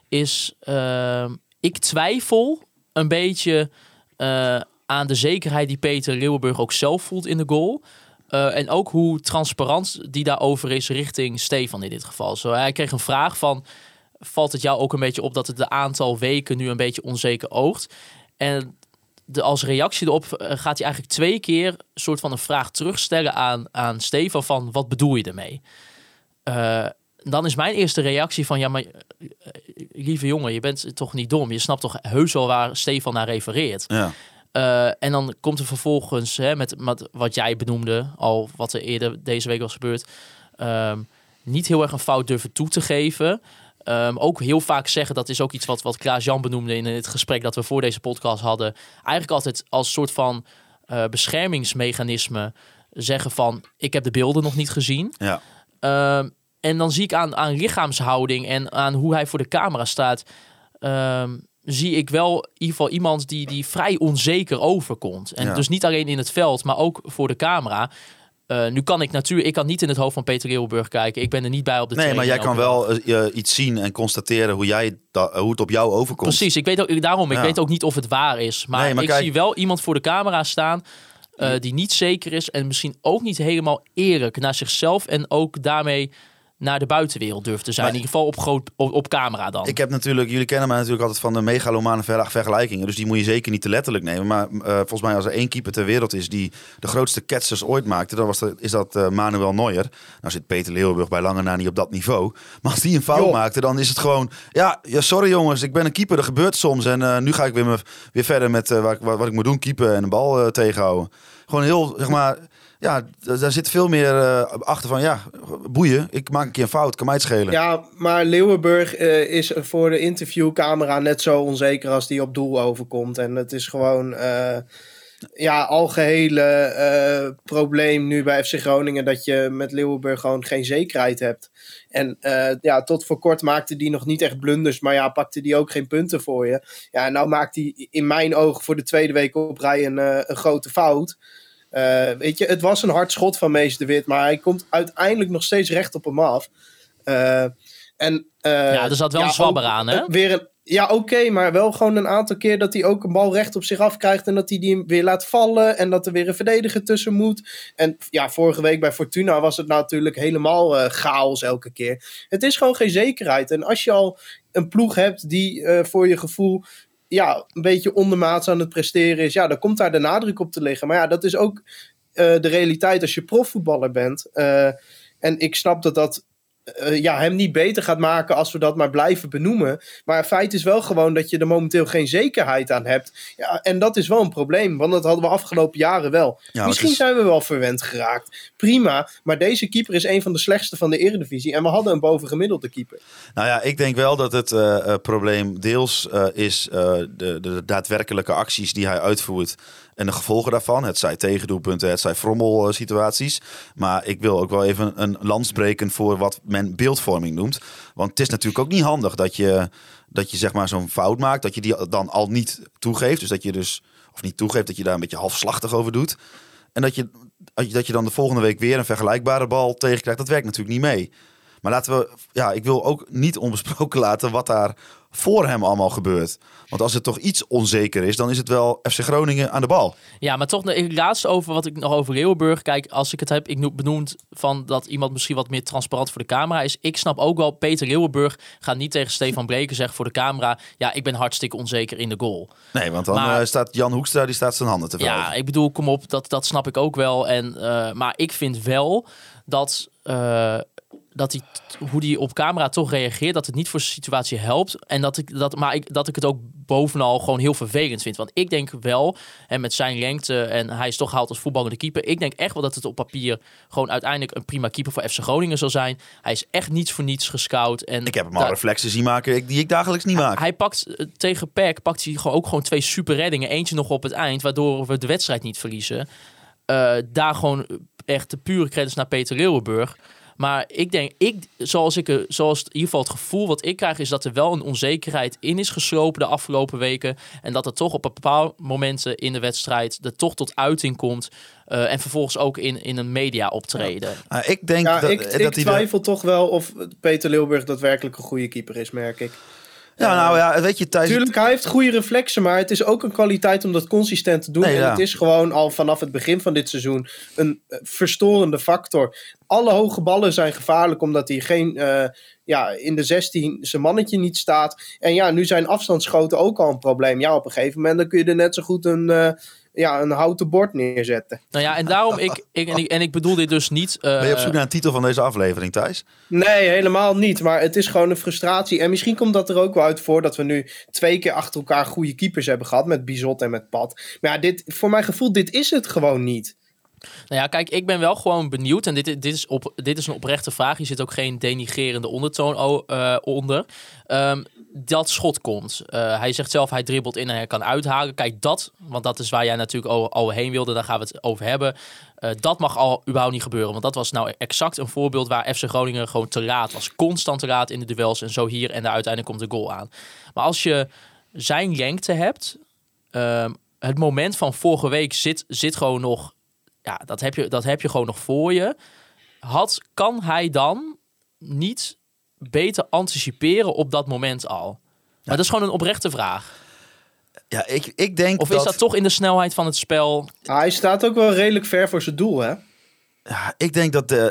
is ehm, ik twijfel een beetje eh, aan de zekerheid die Peter Leeuwenburg ook zelf voelt in de goal. Eh, en ook hoe transparant die daarover is richting Stefan in dit geval. Zo, hij kreeg een vraag van, valt het jou ook een beetje op dat het de aantal weken nu een beetje onzeker oogt? En de, als reactie erop eh, gaat hij eigenlijk twee keer soort van een vraag terugstellen aan, aan Stefan van wat bedoel je ermee? Eh, dan is mijn eerste reactie van ja, maar lieve jongen, je bent toch niet dom. Je snapt toch heus wel waar Stefan naar refereert. ja. Eh, en dan komt er vervolgens hè, met, met wat jij benoemde, al wat er eerder deze week was gebeurd, ehm, niet heel erg een fout durven toe te geven. Ehm, ook heel vaak zeggen, dat is ook iets wat, wat Klaas-Jan benoemde in het gesprek dat we voor deze podcast hadden. Eigenlijk altijd als soort van eh, beschermingsmechanisme zeggen van, ik heb de beelden nog niet gezien. ja. Ehm, en dan zie ik aan, aan lichaamshouding en aan hoe hij voor de camera staat, ehm, zie ik wel in ieder geval iemand die, die vrij onzeker overkomt. En Ja. dus niet alleen in het veld, maar ook voor de camera. Eh, nu kan ik natuurlijk, ik kan niet in het hoofd van Peter Leeuwenburg kijken. Ik ben er niet bij op de Nee, maar jij kan wel eh, iets zien en constateren hoe, jij da- hoe het op jou overkomt. Precies, ik weet ook, daarom, ik Ja. weet ook niet of het waar is. Maar, Nee, maar ik kijk- zie wel iemand voor de camera staan eh, die niet zeker is en misschien ook niet helemaal eerlijk naar zichzelf en ook daarmee naar de buitenwereld durft te zijn. Maar- in ieder geval op, groot, op, op camera dan. Ik heb natuurlijk, jullie kennen mij natuurlijk altijd van de megalomane ver- vergelijkingen. Dus die moet je zeker niet te letterlijk nemen. Maar eh, volgens mij als er één keeper ter wereld is die de grootste ketsers ooit maakte, dan was dat, is dat eh, Manuel Neuer. Nou zit Peter Leeuwenburg bij lange na niet op dat niveau. Maar als die een fout maakte, dan is het gewoon... Ja, ja, sorry jongens, ik ben een keeper, dat gebeurt soms. En eh, nu ga ik weer, me, weer verder met wat, wat, wat ik moet doen, keepen en de bal tegenhouden. Gewoon heel, zeg maar... Ja, daar zit veel meer eh, achter van, ja, boeien. Ik maak een keer een fout, kan mij het schelen. Ja, maar Leeuwenburg eh, is voor de interviewcamera net zo onzeker als die op doel overkomt. En het is gewoon eh, ja, algehele eh probleem nu bij FC Groningen dat je met Leeuwenburg gewoon geen zekerheid hebt. En ja, tot voor kort maakte die nog niet echt blunders, maar ja, pakte die ook geen punten voor je. Ja, nou maakt hij in mijn ogen voor de tweede week op rij een, een grote fout. Eh, weet je, het was een hard schot van Mees de Wit, maar hij komt uiteindelijk nog steeds recht op hem af. Eh, en, eh, Ja, er zat wel een zwabber ook, aan, hè? Weer een, ja, oké, maar wel gewoon een aantal keer dat hij ook een bal recht op zich af krijgt en dat hij die weer laat vallen en dat er weer een verdediger tussen moet. En ja, vorige week bij Fortuna was het natuurlijk helemaal chaos elke keer. Het is gewoon geen zekerheid. En als je al een ploeg hebt die voor je gevoel ja, een beetje ondermaats aan het presteren is, ja, dan komt daar de nadruk op te liggen. Maar ja, dat is ook eh, de realiteit als je profvoetballer bent. Eh, en ik snap dat dat eh, ja, hem niet beter gaat maken als we dat maar blijven benoemen. Maar het feit is wel gewoon dat je er momenteel geen zekerheid aan hebt. Ja, en dat is wel een probleem, want dat hadden we afgelopen jaren wel. Misschien is- zijn we wel verwend geraakt. Prima, maar deze keeper is een van de slechtste van de Eredivisie. En we hadden een bovengemiddelde keeper. Nou ja, ik denk wel dat het eh, eh, probleem deels is de, de daadwerkelijke acties die hij uitvoert en de gevolgen daarvan. Het zij tegendoelpunten, het zij frommelsituaties. Maar ik wil ook wel even een lans breken voor wat men beeldvorming noemt. Want het is natuurlijk ook niet handig dat je, dat je zeg maar zo'n fout maakt, dat je die dan al niet toegeeft. Dus dat je dus, of niet toegeeft, dat je daar een beetje halfslachtig over doet. En dat je, dat je dan de volgende week weer een vergelijkbare bal tegenkrijgt. Dat werkt natuurlijk niet mee. Maar laten we, ja, ik wil ook niet onbesproken laten wat daar voor hem allemaal gebeurt. Want als het toch iets onzeker is, dan is het wel FC Groningen aan de bal. Ja, maar toch, ik laatst over wat ik nog over Leeuwenburg. Kijk, als ik het heb, ik noem- benoemd van dat iemand misschien wat meer transparant voor de camera is. Ik snap ook wel, Peter Leeuwenburg gaat niet tegen Stefan Breken zeggen voor de camera. Ja, ik ben hartstikke onzeker in de goal. Nee, want dan Maar- eh, staat Jan Hoekstra, die staat zijn handen te wrijven. Ja, ik bedoel, kom op, dat, dat snap ik ook wel. En, eh, maar ik vind wel dat, eh, dat hij, hoe hij op camera toch reageert, dat het niet voor zijn situatie helpt. En dat ik, dat, maar ik, dat ik het ook bovenal gewoon heel vervelend vind. Want ik denk wel, en met zijn lengte, en hij is toch gehaald als voetballende keeper. Ik denk echt wel dat het op papier gewoon uiteindelijk een prima keeper voor FC Groningen zal zijn. Hij is echt niets voor niets gescout. En Ik heb hem al reflexen zien maken die ik dagelijks niet maak. hij pakt eh, tegen PEC pakt hij gewoon ook gewoon twee super reddingen. Eentje nog op het eind, waardoor we de wedstrijd niet verliezen. Eh, daar gewoon echt de pure credits naar Peter Leeuwenburg. Maar ik denk, ik, zoals, ik, er- zoals het, in ieder geval het gevoel wat ik krijg, is dat er wel een onzekerheid in is geslopen de afgelopen weken. En dat het toch op bepaalde momenten in de wedstrijd er toch tot uiting komt. Eh, en vervolgens ook in, in een media optreden. Ik denk Ja, dat, ik, dat ik hij de- twijfel toch wel of Peter Leeuwburg daadwerkelijk een goede keeper is, merk ik. Ja, nou ja, weet je, Thijs... Tuurlijk, hij heeft goede reflexen, maar het is ook een kwaliteit om dat consistent te doen. Nee, en ja. het is gewoon al vanaf het begin van dit seizoen een eh, verstorende factor. Alle hoge ballen zijn gevaarlijk omdat hij geen, eh, ja, in de 16 zijn mannetje niet staat. En ja, nu zijn afstandsschoten ook al een probleem. Ja, op een gegeven moment dan kun je er net zo goed een, eh, ja, een houten bord neerzetten. Nou ja, en daarom, ik, ik, en, ik, en ik bedoel dit dus niet... eh, Ben je op zoek naar een titel van deze aflevering, Thijs? Nee, helemaal niet. Maar het is gewoon een frustratie. En misschien komt dat er ook wel uit voor dat we nu twee keer achter elkaar goede keepers hebben gehad. Met Bizot en met Pat. Maar ja, dit, voor mijn gevoel, dit is het gewoon niet. Nou ja, kijk, ik ben wel gewoon benieuwd. En dit, dit, is, op, dit is een oprechte vraag. Hier zit ook geen denigerende ondertoon eh, onder. Ehm, dat schot komt. Eh, hij zegt zelf, hij dribbelt in en hij kan uithalen. Kijk, dat, want dat is waar jij natuurlijk al, al heen wilde. Daar gaan we het over hebben. Eh, dat mag al überhaupt niet gebeuren. Want dat was nou exact een voorbeeld waar FC Groningen gewoon te laat was. Constant te laat in de duels. En zo hier en daar uiteindelijk komt de goal aan. Maar als je zijn lengte hebt... ehm, het moment van vorige week zit, zit gewoon nog ja, dat heb je, dat heb je gewoon nog voor je. Had, kan hij dan niet beter anticiperen op dat moment al? Maar dat is gewoon een oprechte vraag. Ja, ik, ik denk Of is dat toch in de snelheid van het spel? Ah, hij staat ook wel redelijk ver voor zijn doel, hè? Ja, ik denk dat, eh,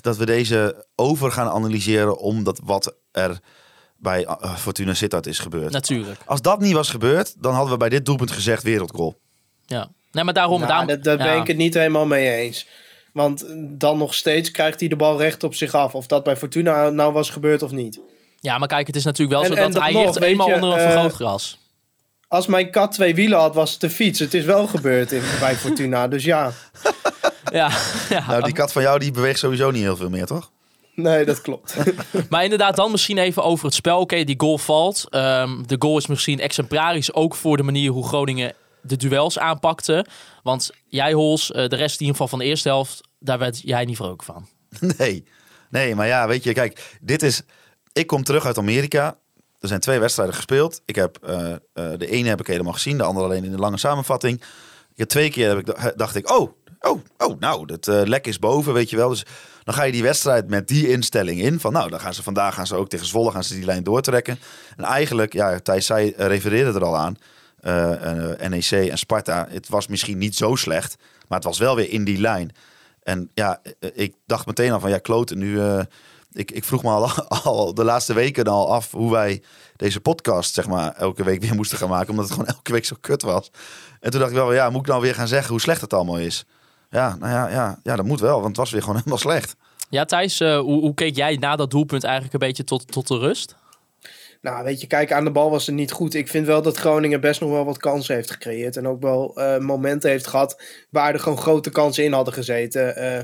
dat we deze over gaan analyseren omdat wat er bij eh, Fortuna Sittard is gebeurd. Natuurlijk. Als dat niet was gebeurd, dan hadden we bij dit doelpunt gezegd wereldgoal. Ja. Nee, maar daarom... Nou, daarom daar ben ik het niet helemaal mee eens. Want dan nog steeds krijgt hij de bal recht op zich af. Of dat bij Fortuna nou was gebeurd of niet. Ja, maar kijk, het is natuurlijk wel En- zo en dat dat hij nog, ligt eenmaal je, onder een eh, vergrootgras. Als mijn kat twee wielen had, was het de fiets. Het is wel gebeurd in, bij Fortuna. Dus ja, Ja, ja. Nou, die kat van jou die beweegt sowieso niet heel veel meer, toch? nee, dat klopt. Maar inderdaad, dan misschien even over het spel. Oké, die goal valt. Ehm, de goal is misschien exemplarisch ook voor de manier hoe Groningen de duels aanpakte. Want jij, Hols, eh, de rest in ieder geval van de eerste helft, daar werd jij niet vrolijk van. Nee. Nee, maar ja, weet je, kijk, dit is... Ik kom terug uit Amerika. Er zijn twee wedstrijden gespeeld. Ik heb, eh, eh, de ene heb ik helemaal gezien, de andere alleen in de lange samenvatting. Ik heb twee keer heb ik, dacht ik, oh, oh, oh, nou, eh, lek is boven, weet je wel. Dus dan ga je die wedstrijd met die instelling in. Van nou, dan gaan ze vandaag gaan ze ook tegen Zwolle gaan ze die lijn doortrekken. En eigenlijk, ja, Thijs zei, refereerde er al aan. Eh, eh, NEC en Sparta. Het was misschien niet zo slecht, maar het was wel weer in die lijn. En ja, eh, ik dacht meteen al van ja, kloten, nu... ik, ik vroeg me al, al de laatste weken al af hoe wij deze podcast zeg maar elke week weer moesten gaan maken. Omdat het gewoon elke week zo kut was. En toen dacht ik wel, ja, moet ik nou weer gaan zeggen hoe slecht het allemaal is? Ja, nou ja, ja, ja dat moet wel, want het was weer gewoon helemaal slecht. Ja, Thijs, hoe, hoe keek jij na dat doelpunt eigenlijk een beetje tot, tot de rust? Nou, weet je, kijk, aan de bal was het niet goed. Ik vind wel dat Groningen best nog wel wat kansen heeft gecreëerd. En ook wel eh, momenten heeft gehad waar er gewoon grote kansen in hadden gezeten. Eh,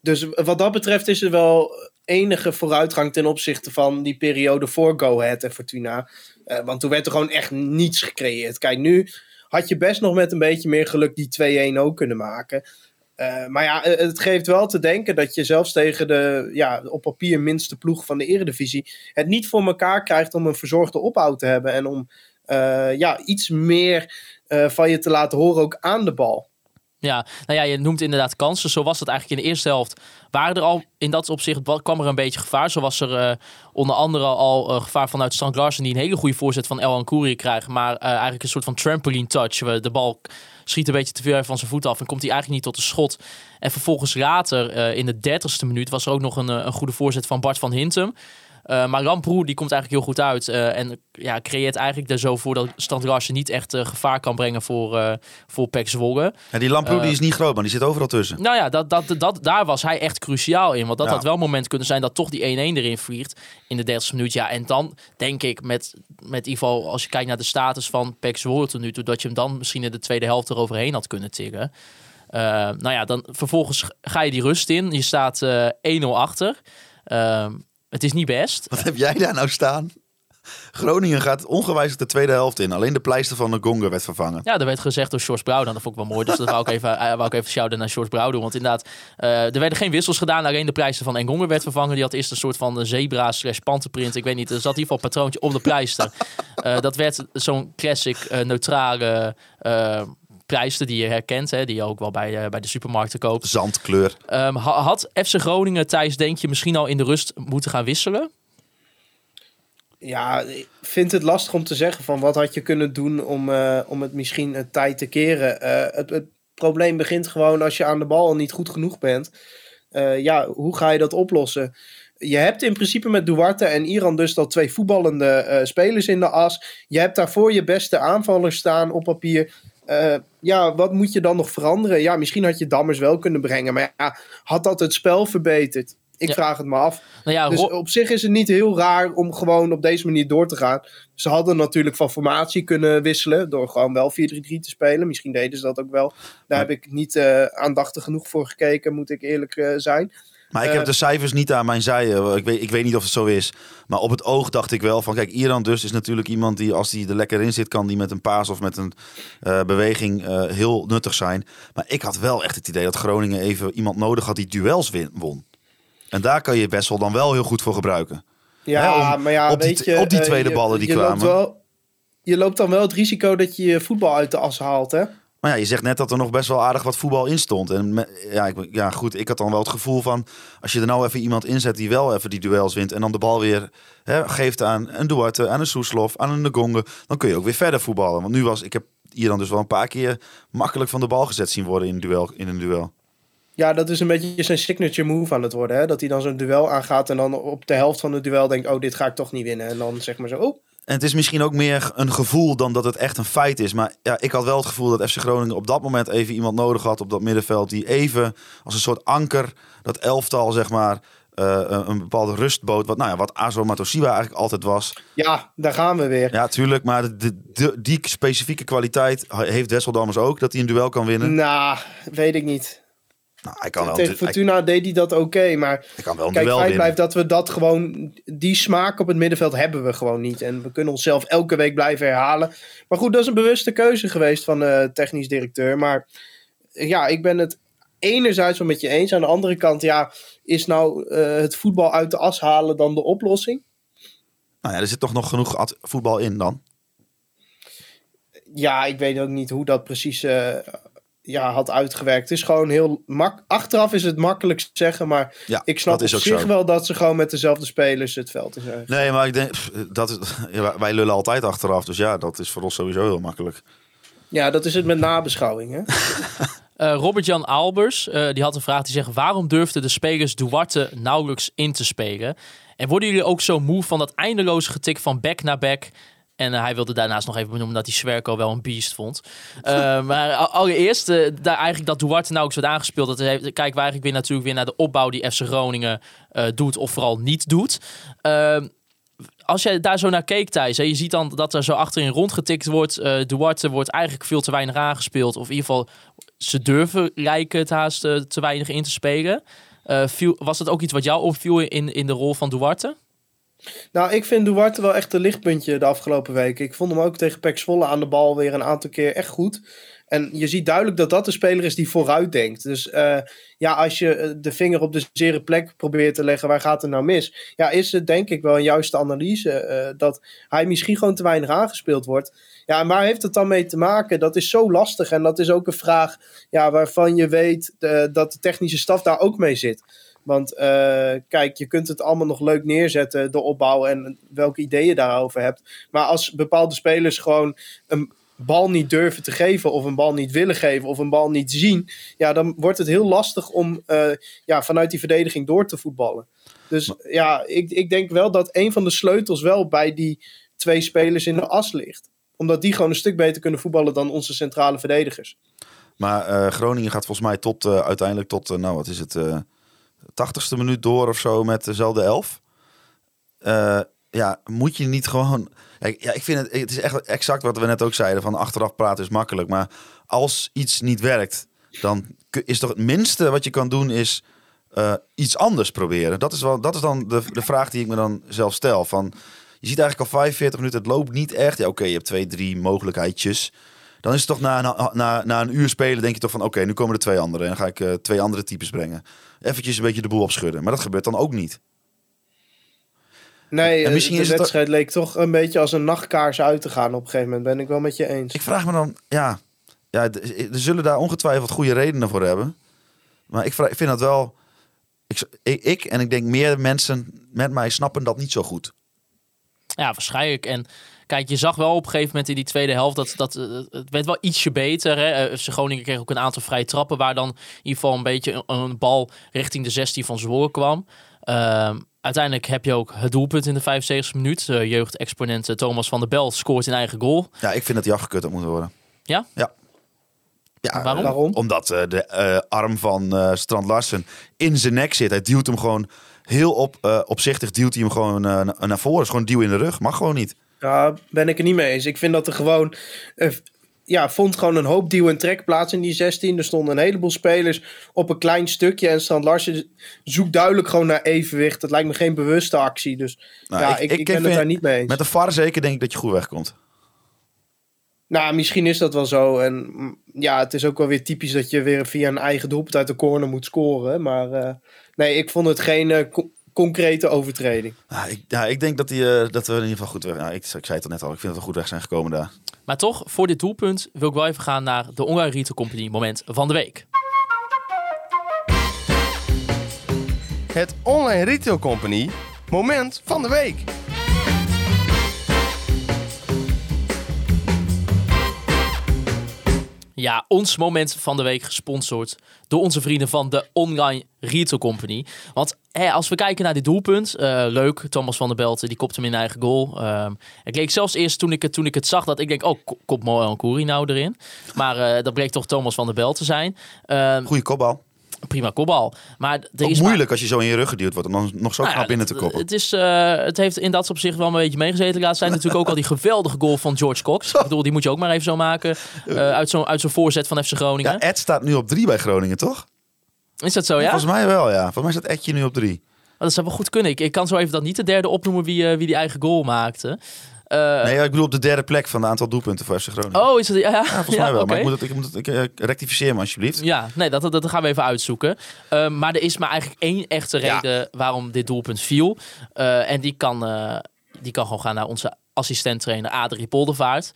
dus wat dat betreft is er wel enige vooruitgang ten opzichte van die periode voor Go Ahead en Fortuna. Eh, want toen werd er gewoon echt niets gecreëerd. Kijk, nu had je best nog met een beetje meer geluk die 2-1 ook kunnen maken. Eh, maar ja, eh, het geeft wel te denken dat je zelfs tegen de ja, op papier minste ploeg van de Eredivisie het niet voor elkaar krijgt om een verzorgde opbouw te hebben en om eh, ja, iets meer van je te laten horen ook aan de bal. Ja, nou ja, je noemt inderdaad kansen. Zo was het eigenlijk in de eerste helft. Waren er al in dat opzicht wa- kwam er een beetje gevaar. Zo was er onder andere al gevaar vanuit Strand Larsen die een hele goede voorzet van El Ancoury krijgt, maar eigenlijk een soort van trampoline touch. De bal schiet een beetje te ver van zijn voet af en komt hij eigenlijk niet tot de schot. En vervolgens later, eh, in de dertigste minuut, was er ook nog een, eh, een goede voorzet van Bart van Hintem. Eh, maar Lamproe die komt eigenlijk heel goed uit. eh, en ja, creëert eigenlijk er zo voor dat Strand Larsen niet echt eh, gevaar kan brengen voor, voor Pek Zwolle. Die Lamproe die is niet groot, maar die zit overal tussen. Nou ja, dat, dat, dat, daar was hij echt cruciaal in. Want dat Ja. had wel een moment kunnen zijn dat toch die 1-1 erin vliegt in de 30 minuut. Ja, en dan denk ik met, met Ivo, als je kijkt naar de status van Pek Zwolle tot nu toe, dat je hem dan misschien in de tweede helft eroverheen had kunnen tillen. Eh, nou ja, dan vervolgens ga je die rust in. Je staat eh 1-0 achter. Ehm, het is niet best. Wat heb jij daar nou staan? Groningen gaat ongewijzigd de tweede helft in. Alleen de pleister van de Gonga werd vervangen. Ja, er werd gezegd door George Brouwer. Dat vond ik wel mooi. Dus dat wou ik even, eh, wou ik even shouten naar George Brouwer. Want inderdaad, eh, er werden geen wissels gedaan. Alleen de pleister van Engongen werd vervangen. Die had eerst een soort van zebra slash panterprint. Ik weet niet, er zat in ieder geval een patroontje op de pleister. Eh, dat werd zo'n classic neutrale pleister die je herkent. Hè, die je ook wel bij, eh, bij de supermarkten koopt. Zandkleur. Ehm, ha- had FC Groningen, Thijs, denk je misschien al in de rust moeten gaan wisselen? Ja, ik vind het lastig om te zeggen van wat had je kunnen doen om, eh, om het misschien een tijd te keren. Eh, het, het probleem begint gewoon als je aan de bal al niet goed genoeg bent. Eh, ja, hoe ga je dat oplossen? Je hebt in principe met Duarte en Iran dus al twee voetballende eh, spelers in de as. Je hebt daarvoor je beste aanvallers staan op papier. Eh, ja, wat moet je dan nog veranderen? Ja, misschien had je Dammers wel kunnen brengen. Maar ja, had dat het spel verbeterd? Ik Ja. vraag het me af. Nou ja, Dus op zich is het niet heel raar om gewoon op deze manier door te gaan. Ze hadden natuurlijk van formatie kunnen wisselen door gewoon wel 4-3-3 te spelen. Misschien deden ze dat ook wel. Daar heb ik niet eh, aandachtig genoeg voor gekeken, moet ik eerlijk eh, zijn. Maar ik Eh, heb de cijfers niet aan mijn zij. eh, Ik weet, ik weet niet of het zo is. Maar op het oog dacht ik wel van... Kijk, Iran dus is natuurlijk iemand die als hij er lekker in zit... kan die met een paas of met een eh, beweging eh, heel nuttig zijn. Maar ik had wel echt het idee dat Groningen even iemand nodig had... die duels win- won. En daar kan je Wessel dan wel heel goed voor gebruiken. Ja, Hè, om- maar ja, op die- weet je, op die eh, tweede je- ballen die je kwamen. Loopt wel, je loopt dan wel het risico dat je je voetbal uit de as haalt, hè? Maar ja, je zegt net dat er nog best wel aardig wat voetbal in stond. En ja, ik, ja, goed, ik had dan wel het gevoel van... als je er nou even iemand inzet die wel even die duels wint... en dan de bal weer hè, geeft aan een Duarte, aan een Soeslof, aan een Ngonge... dan kun je ook weer verder voetballen. Want nu was... Ik heb hier dan dus wel een paar keer makkelijk van de bal gezet zien worden in een duel. In een duel. Ja, dat is een beetje zijn signature move aan het worden. Hè? Dat hij dan zo'n duel aangaat en dan op de helft van het duel denkt... oh, dit ga ik toch niet winnen. En dan zeg maar zo, oh, En het is misschien ook meer een gevoel dan dat het echt een feit is. Maar ja, ik had wel het gevoel dat FC Groningen op dat moment even iemand nodig had op dat middenveld. Die even als een soort anker dat elftal, zeg maar, eh, een bepaalde rust bood. Wat, nou ja, wat Azo Matosiwa eigenlijk altijd was. ja, daar gaan we weer. Ja, tuurlijk. Maar de, de, de- die specifieke kwaliteit heeft Wesseldammers ook. Dat hij een duel kan winnen. Nou, weet ik niet. Nou, hij kan wel, Tegen hij, Fortuna deed hij dat oké, maar... hij kan wel Kijk, feit blijft dat we dat gewoon... Die smaak op het middenveld hebben we gewoon niet. En we kunnen onszelf elke week blijven herhalen. Maar goed, dat is een bewuste keuze geweest van de technisch directeur. Maar ja, ik ben het enerzijds wel met je eens. Aan de andere kant, ja, is nou eh, het voetbal uit de as halen dan de oplossing? Nou ja, er zit toch nog genoeg voetbal in dan. Ja, ik weet ook niet hoe dat precies eh, ja, had uitgewerkt. Het is gewoon heel mak Achteraf is het makkelijk zeggen, maar Ja, ik snap is op ook zich zo. wel dat ze gewoon met dezelfde spelers het veld zijn. Nee, maar ik denk, pff, dat is, ja, wij lullen altijd achteraf. Dus ja, dat is voor ons sowieso heel makkelijk. Ja, dat is het met nabeschouwing. Hè? Eh, Robert-Jan Albers eh, die had een vraag die zegt... waarom durfden de spelers Duarte nauwelijks in te spelen? En worden jullie ook zo moe van dat eindeloze getik van back naar back... En eh, hij wilde daarnaast nog even benoemen dat hij Swerko wel een beest vond. Eh, maar allereerst, eh, daar eigenlijk dat Duarte nauwelijks werd aangespeeld. Dat heeft, kijken we eigenlijk weer natuurlijk weer naar de opbouw die FC Groningen doet of vooral niet doet. Eh, als jij daar zo naar keek, Thijs, hè, je ziet dan dat er zo achterin rondgetikt wordt. Duarte wordt eigenlijk veel te weinig aangespeeld. Of in ieder geval, ze durven lijken het haast te weinig in te spelen. Was dat ook iets wat jou opviel in, in de rol van Duarte? Nou, ik vind Duarte wel echt een lichtpuntje de afgelopen weken. Ik vond hem ook tegen Pek Zwolle aan de bal weer een aantal keer echt goed. En je ziet duidelijk dat dat de speler is die vooruit denkt. Dus eh, ja, als je eh, de vinger op de zere plek probeert te leggen, waar gaat het nou mis? Ja, is het denk ik wel een juiste analyse eh, dat hij misschien gewoon te weinig aangespeeld wordt. Ja, en waar heeft het dan mee te maken? Dat is zo lastig en dat is ook een vraag ja, waarvan je weet dat de technische staf daar ook mee zit. Want eh, kijk, je kunt het allemaal nog leuk neerzetten, de opbouw en welke ideeën je daarover hebt. Maar als bepaalde spelers gewoon een bal niet durven te geven, of een bal niet willen geven, of een bal niet zien, ja, dan wordt het heel lastig om eh, ja, vanuit die verdediging door te voetballen. Dus ja, ik, ik denk wel dat een van de sleutels wel bij die twee spelers in de as ligt. Omdat die gewoon een stuk beter kunnen voetballen dan onze centrale verdedigers. Maar eh, Groningen gaat volgens mij tot uiteindelijk tot, nou wat is het, 80ste minuut door of zo met dezelfde elf. Eh, ja, moet je niet gewoon... Ja, ik vind het, het is echt exact wat we net ook zeiden, van achteraf praten is makkelijk. Maar als iets niet werkt, dan is toch het minste wat je kan doen is eh, iets anders proberen. Dat is, wel, dat is dan de, de vraag die ik me dan zelf stel. Van, je ziet eigenlijk al 45 minuten, het loopt niet echt. Ja, oké, je hebt twee, drie mogelijkheidjes. Dan is het toch na een, na, na een uur spelen, denk je toch van... oké, nu komen er twee andere en dan ga ik eh, twee andere types brengen. Eventjes een beetje de boel opschudden. Maar dat gebeurt dan ook niet. Nee, En misschien de is het- wedstrijd leek toch een beetje als een nachtkaars uit te gaan op een gegeven moment. Ben ik wel met je eens. Ik vraag me dan, ja, ja, er zullen daar ongetwijfeld goede redenen voor hebben. Maar ik, vraag, ik vind dat wel, ik, ik, ik en ik denk meer mensen met mij snappen dat niet zo goed. Ja, waarschijnlijk. En kijk, je zag wel op een gegeven moment in die tweede helft dat, dat eh, het werd wel ietsje beter. Hè? Eh, FC Groningen kreeg ook een aantal vrije trappen waar dan in ieder geval een beetje een, een bal richting de 16 van Zwolle kwam. Ehm, uiteindelijk heb je ook het doelpunt in de 75e minuut. Uh, Jeugdexponent Thomas van der Bel scoort in eigen goal. Ja, ik vind dat die afgekut had moeten worden. Ja? Ja. Ja, Waarom? Waarom? Omdat eh, de eh, arm van eh, Strand Larsen in zijn nek zit. Hij duwt hem gewoon heel op, eh, opzichtig, duwt hij hem gewoon eh, na- naar voren. is gewoon een duw in de rug. Mag gewoon niet. Ja, ben ik er niet mee eens. Ik vind dat er gewoon. eh, ja, vond gewoon een hoop duw- en trek plaats in die 16. Er stonden een heleboel spelers op een klein stukje. En Strand Larsen zoekt duidelijk gewoon naar evenwicht. Dat lijkt me geen bewuste actie. Dus Nou, ja, ik- ik, ik ik, ben het daar niet mee eens. Met de VAR zeker denk ik dat je goed wegkomt. Nou, misschien is dat wel zo. En mm, ja, het is ook wel weer typisch dat je weer via een eigen doelpunt uit de corner moet scoren. Maar eh, nee, ik vond het geen eh, concrete overtreding. Ja, ik, ja, ik denk dat, die, eh, dat we in ieder geval goed weg... Ja, ik, ik zei het al net al, ik vind dat we goed weg zijn gekomen daar. Maar toch, voor dit doelpunt wil ik wel even gaan naar de Online Retail Company moment van de week. Het Online Retail Company moment van de week. Ja, ons moment van de week gesponsord door onze vrienden van de Online Retail Company. Want hè, als we kijken naar dit doelpunt, eh, leuk, Thomas van der Belten, die kopt hem in eigen goal. Ehm ik leek zelfs eerst toen ik, het, toen ik het zag dat ik denk, oh, ko- kopt Moel Koeri nou erin. Maar eh, dat bleek toch Thomas van der Belt te zijn. Ehm, Goeie kopbal. Prima kopbal. Maar er Ook is maar- moeilijk als je zo in je rug geduwd wordt om dan nog zo nou ja, knap binnen te het- koppen. Het, is, eh, het heeft in dat opzicht wel een beetje meegezeten. Laat zijn natuurlijk ook al die geweldige goal van George Cox. Ik bedoel, die moet je ook maar even zo maken. eh, uit zo'n uit zo'n voorzet van FC Groningen. Ja, Ed staat nu op drie bij Groningen, toch? is dat zo, ja? Volgens mij wel, ja. Volgens mij staat Edje nu op drie. Oh, dat zou wel goed kunnen. Ik, ik kan zo even dat niet de derde opnoemen wie, eh, wie die eigen goal maakte. Eh, Nee, ik bedoel op de derde plek van de aantal doelpunten voor FC Groningen. Oh, is dat... Ja, ja, Volgens mij wel, maar ik moet het, ik moet het ik, eh, rectificeer me alsjeblieft. Ja, nee, dat, dat, dat gaan we even uitzoeken. Eh, maar er is maar eigenlijk één echte Ja. reden waarom dit doelpunt viel. En die kan, die kan gewoon gaan naar onze assistent-trainer Adrie Poldervaart.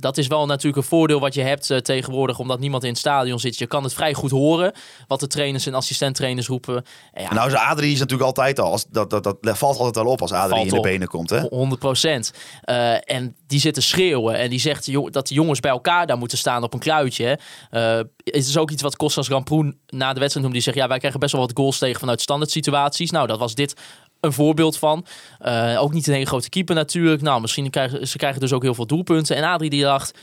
Dat is wel natuurlijk een voordeel wat je hebt eh, tegenwoordig, omdat niemand in het stadion zit. Je kan het vrij goed horen wat de trainers en assistent-trainers roepen. En ja, Nou, is Adrie is natuurlijk altijd al. Als, dat, dat, dat valt altijd wel op als Adrie in de op. benen komt. Hè? 100 procent. Eh, en die zit te schreeuwen. En die zegt joh, dat de jongens bij elkaar daar moeten staan op een kluitje. Eh, het is ook iets wat Kostas Ramproen na de wedstrijd noemde. Die zegt, ja, wij krijgen best wel wat goals tegen vanuit standaard situaties. Nou, dat was dit een voorbeeld van. Eh, ook niet een hele grote keeper natuurlijk. Nou, misschien krijgen ze krijgen dus ook heel veel doelpunten. En Adrie die dacht,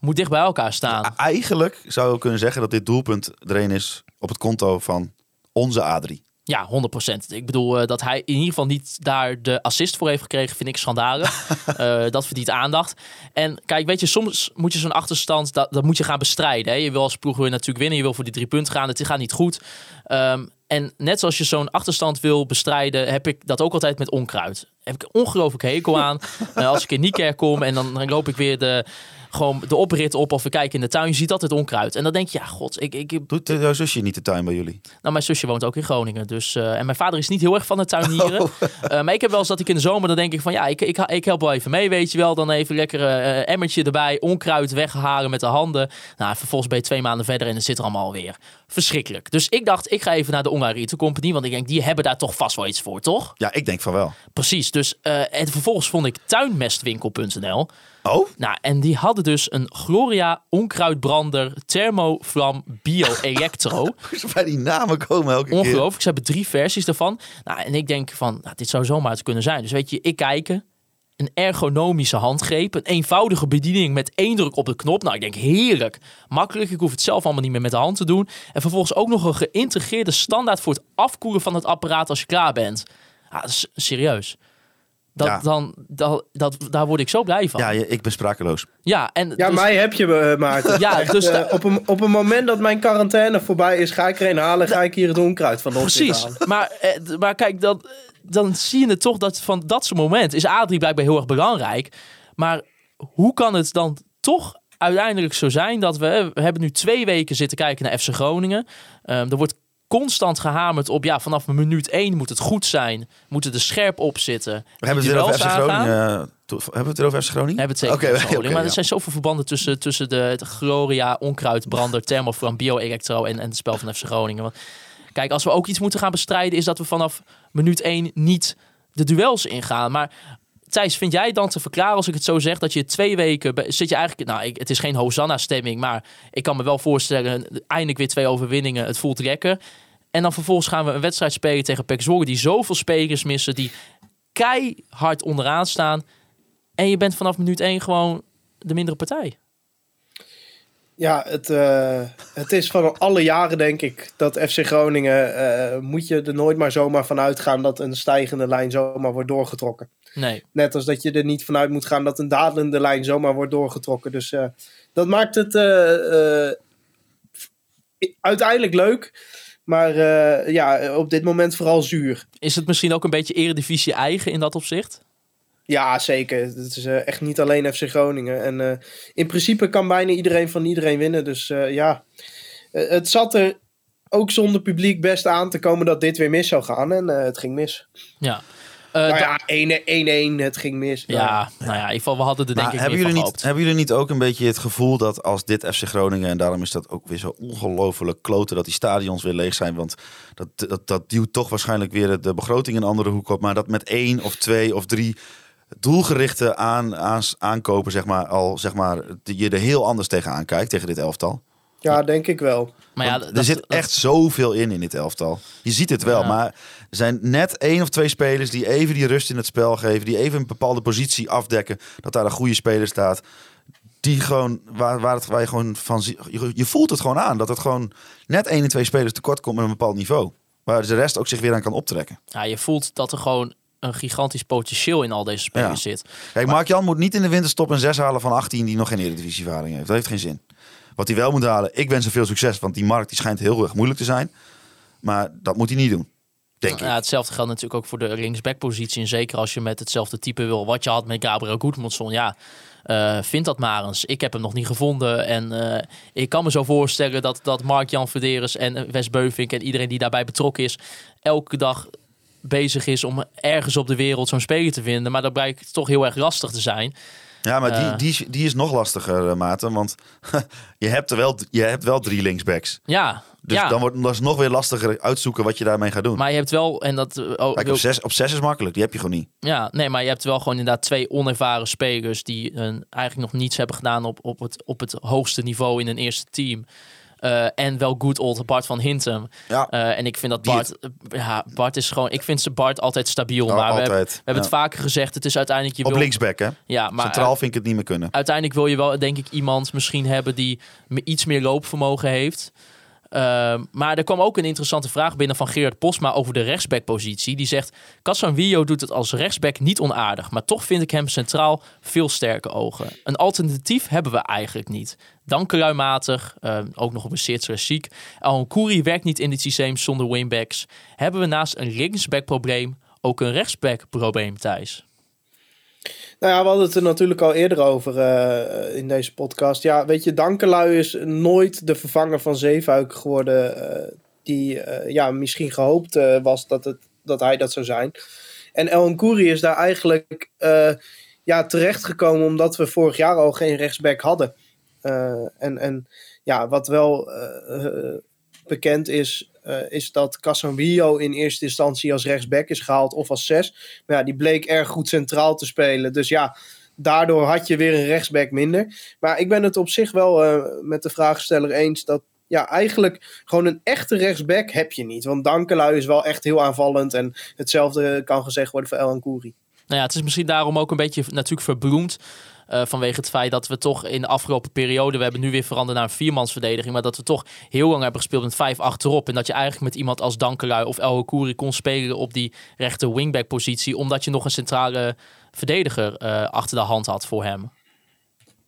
moet dicht bij elkaar staan. Eigenlijk zou je kunnen zeggen dat dit doelpunt er een is op het konto van onze Adrie. Ja, 100%. Ik bedoel, eh, dat hij in ieder geval niet daar de assist voor heeft gekregen, vind ik schandalig. Eh, dat verdient aandacht. En kijk, weet je, soms moet je zo'n achterstand, dat, dat moet je gaan bestrijden. Hè. Je wil als ploeg wil je natuurlijk winnen, je wil voor die drie punten gaan. Het gaat niet goed. Ehm, en net zoals je zo'n achterstand wil bestrijden, heb ik dat ook altijd met onkruid. Heb ik een ongelooflijk hekel aan. Eh, als ik in Niekerk kom en dan, dan loop ik weer de, gewoon de oprit op of we kijken in de tuin, je ziet altijd onkruid. En dan denk je, ja, god, ik, ik, Doet eh, jouw zusje niet de tuin bij jullie? nou, mijn zusje woont ook in Groningen. Dus, eh, en mijn vader is niet heel erg van het tuinieren. Oh. Eh, maar ik heb wel eens dat ik in de zomer, dan denk ik van ja, ik, ik, ik help wel even mee, weet je wel. Dan even lekker eh, emmertje erbij, onkruid wegharen met de handen. Nou, vervolgens ben je twee maanden verder en het zit er allemaal alweer. Verschrikkelijk. Dus ik dacht, ik ga even naar de Online Company, want ik denk, die hebben daar toch vast wel iets voor, toch? Ja, ik denk van wel. Precies. Dus, en vervolgens vond ik tuinmestwinkel.nl. Oh? Nou, en die hadden dus een Gloria onkruidbrander Thermoflam Bio Electro. Bij die namen komen elke keer. Ongelooflijk. Ze hebben drie versies daarvan. Nou, en ik denk van, nou, dit zou zomaar het kunnen zijn. Dus weet je, ik kijken. Een ergonomische handgreep. Een eenvoudige bediening met één druk op de knop. Nou, ik denk heerlijk. Makkelijk. Ik hoef het zelf allemaal niet meer met de hand te doen. En vervolgens ook nog een geïntegreerde standaard voor het afkoelen van het apparaat als je klaar bent. Ja, dat is serieus. Dat, Ja. dan, dat, dat, daar word ik zo blij van. Ja, Ja, je- ik ben sprakeloos. en Ja, dus- mij heb je, eh, Maarten. Ja, dus eh, op, een, op een moment dat mijn quarantaine voorbij is, ga ik er een halen. Ga ik hier het onkruid van Precies. Maar, eh, maar kijk, dan, dan zie je het toch dat van dat soort moment is Adrie blijkbaar heel erg belangrijk. Maar hoe kan het dan toch uiteindelijk zo zijn dat we, we hebben nu twee weken zitten kijken naar FC Groningen. Ehm, er wordt constant gehamerd op, ja, vanaf minuut 1 moet het goed zijn. Moeten er scherp op zitten. We hebben het weer over FC. Groningen. eh, Hebben we het weer over FC Groningen? We hebben het zeker over Groningen. maar ja. er zijn zoveel verbanden tussen, tussen de, de Gloria, Onkruidbrander, Thermofram, Bio-Electro en, en het spel van FC Groningen. Want, kijk, als we ook iets moeten gaan bestrijden, is dat we vanaf minuut 1 niet de duels ingaan. Maar Thijs, vind jij dan te verklaren als ik het zo zeg dat je twee weken zit je eigenlijk, nou, het is geen Hosanna-stemming, maar ik kan me wel voorstellen, eindelijk weer twee overwinningen, het voelt lekker. En dan vervolgens gaan we een wedstrijd spelen tegen Zwolle die zoveel spelers missen, die keihard onderaan staan. En je bent vanaf minuut 1 gewoon de mindere partij. Ja, het, eh, het is van alle jaren denk ik dat FC Groningen... eh, moet je er nooit maar zomaar van uitgaan dat een stijgende lijn zomaar wordt doorgetrokken. Nee. Net als dat je er niet vanuit moet gaan dat een dalende lijn zomaar wordt doorgetrokken. Dus eh, dat maakt het uiteindelijk leuk. Maar ja, op dit moment vooral zuur. Is het misschien ook een beetje eredivisie eigen in dat opzicht? Ja, zeker. Het is eh, echt niet alleen FC Groningen. En eh, in principe kan bijna iedereen van iedereen winnen. Dus eh, ja, het zat er ook zonder publiek best aan te komen dat dit weer mis zou gaan. En eh, het ging mis. Ja. Eh, Nou ja, 1-1, het ging mis. ja, nou ja, in ieder geval, we hadden er denk Maar ik hebben, jullie van niet, gehoopt. hebben jullie niet ook een beetje het gevoel dat als dit FC Groningen... en daarom is dat ook weer zo ongelooflijk kloten dat die stadions weer leeg zijn... want dat, dat, dat duwt toch waarschijnlijk weer de begroting in een andere hoek op... maar dat met één of twee of drie doelgerichte aan, aan, aankopen... Zeg maar, al zeg maar, je er heel anders tegenaan kijkt, tegen dit elftal. Ja, denk ik wel. Maar ja, er dat- zit dat- echt zoveel in in dit elftal. Je ziet het wel, Ja. maar er zijn net één of twee spelers die even die rust in het spel geven, die even een bepaalde positie afdekken, dat daar een goede speler staat. Die gewoon, waar, waar, het, waar je gewoon van zie- je, je voelt het gewoon aan dat het gewoon net één en twee spelers tekort komt met een bepaald niveau. Waar de rest ook zich weer aan kan optrekken. ja, je voelt dat er gewoon een gigantisch potentieel in al deze spelers Ja. zit. Kijk, Mark-Jan moet niet in de winterstop een 6 halen van 18 die nog geen eredivisieervaring heeft. Dat heeft geen zin. Wat hij wel moet halen, ik wens hem veel succes, want die markt die schijnt heel erg moeilijk te zijn. Maar dat moet hij niet doen, denk ik. Ja, hetzelfde geldt natuurlijk ook voor de linksback-positie. En zeker als je met hetzelfde type wil wat je had met Gabriel Goedmundsson. Ja, eh, vind dat maar eens. Ik heb hem nog niet gevonden. En eh, ik kan me zo voorstellen dat, dat Mark-Jan Verderes en Wes Beuvink en iedereen die daarbij betrokken is... elke dag bezig is om ergens op de wereld zo'n speler te vinden. Maar dat blijkt toch heel erg lastig te zijn. Ja, maar Eh. die, die, is- die is nog lastiger, eh, Maarten. Want je hebt, er wel, je hebt wel drie linksbacks. Ja, Dus ja. dan wordt het nog weer lastiger uitzoeken wat je daarmee gaat doen. maar je hebt wel... En dat, eh, oh, Kijk, op zes, op zes is makkelijk. Die heb je gewoon niet. Ja, nee, maar je hebt wel gewoon inderdaad twee onervaren spelers die eigenlijk nog niets hebben gedaan op, op, het, op het hoogste niveau in een eerste team. Eh, en wel good old Bart van Hintem. Ja, Eh, en ik vind dat Bart, eh, ja, Bart is gewoon, ik vind ze Bart altijd stabiel. Maar we hebben, we altijd. hebben het vaker gezegd, het is uiteindelijk je op wil, linksback, hè? Ja, maar Centraal vind ik het niet meer kunnen. uiteindelijk wil je wel, denk ik, iemand misschien hebben die me- iets meer loopvermogen heeft. Ehm, maar er kwam ook een interessante vraag binnen van Gerard Posma over de rechtsbackpositie. Die zegt, Casanvillo doet het als rechtsback niet onaardig, maar toch vind ik hem centraal veel sterke ogen. Een alternatief hebben we eigenlijk niet. Dankeluimatig, ehm ook nog op een zeer ziek. Al Kouri werkt niet in dit systeem zonder wingbacks. Hebben we naast een linksback probleem ook een rechtsback probleem, Thijs? Nou ja, we hadden het er natuurlijk al eerder over eh, in deze podcast. Ja, weet je, Dankelui is nooit de vervanger van Zeefuik geworden. eh, die eh, ja, misschien gehoopt eh, was dat, het, dat hij dat zou zijn. En El Nkouri is daar eigenlijk ja, terechtgekomen omdat we vorig jaar al geen rechtsback hadden. En, en ja, wat wel bekend is, is dat Casanvillo in eerste instantie als rechtsback is gehaald of als zes. Maar ja, die bleek erg goed centraal te spelen. Dus ja, daardoor had je weer een rechtsback minder. Maar ik ben het op zich wel eh, met de vraagsteller eens dat ja, eigenlijk gewoon een echte rechtsback heb je niet. Want Dankelui is wel echt heel aanvallend. En hetzelfde kan gezegd worden voor El Nkouri. Nou ja, het is misschien daarom ook een beetje natuurlijk verbloemd. Eh, vanwege het feit dat we toch in de afgelopen periode, we hebben nu weer veranderd naar een viermansverdediging, maar dat we toch heel lang hebben gespeeld met vijf achterop. En dat je eigenlijk met iemand als Dankelui of El Kouri kon spelen op die rechter wingback positie, omdat je nog een centrale verdediger eh, achter de hand had voor hem.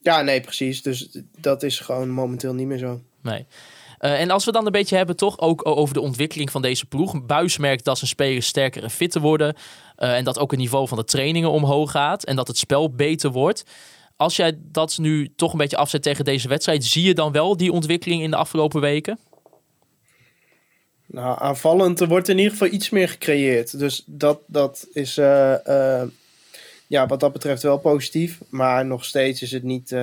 Ja, nee, precies. Dus dat is gewoon momenteel niet meer zo. Nee. Eh, en als we dan een beetje hebben, toch ook over de ontwikkeling van deze ploeg. Buis merkt dat zijn spelers sterker en fitter worden. Eh, en dat ook het niveau van de trainingen omhoog gaat. En dat het spel beter wordt. Als jij dat nu toch een beetje afzet tegen deze wedstrijd, zie je dan wel die ontwikkeling in de afgelopen weken? Nou, aanvallend er wordt in ieder geval iets meer gecreëerd. Dus dat, dat is eh, eh, ja, wat dat betreft wel positief. Maar nog steeds is het niet,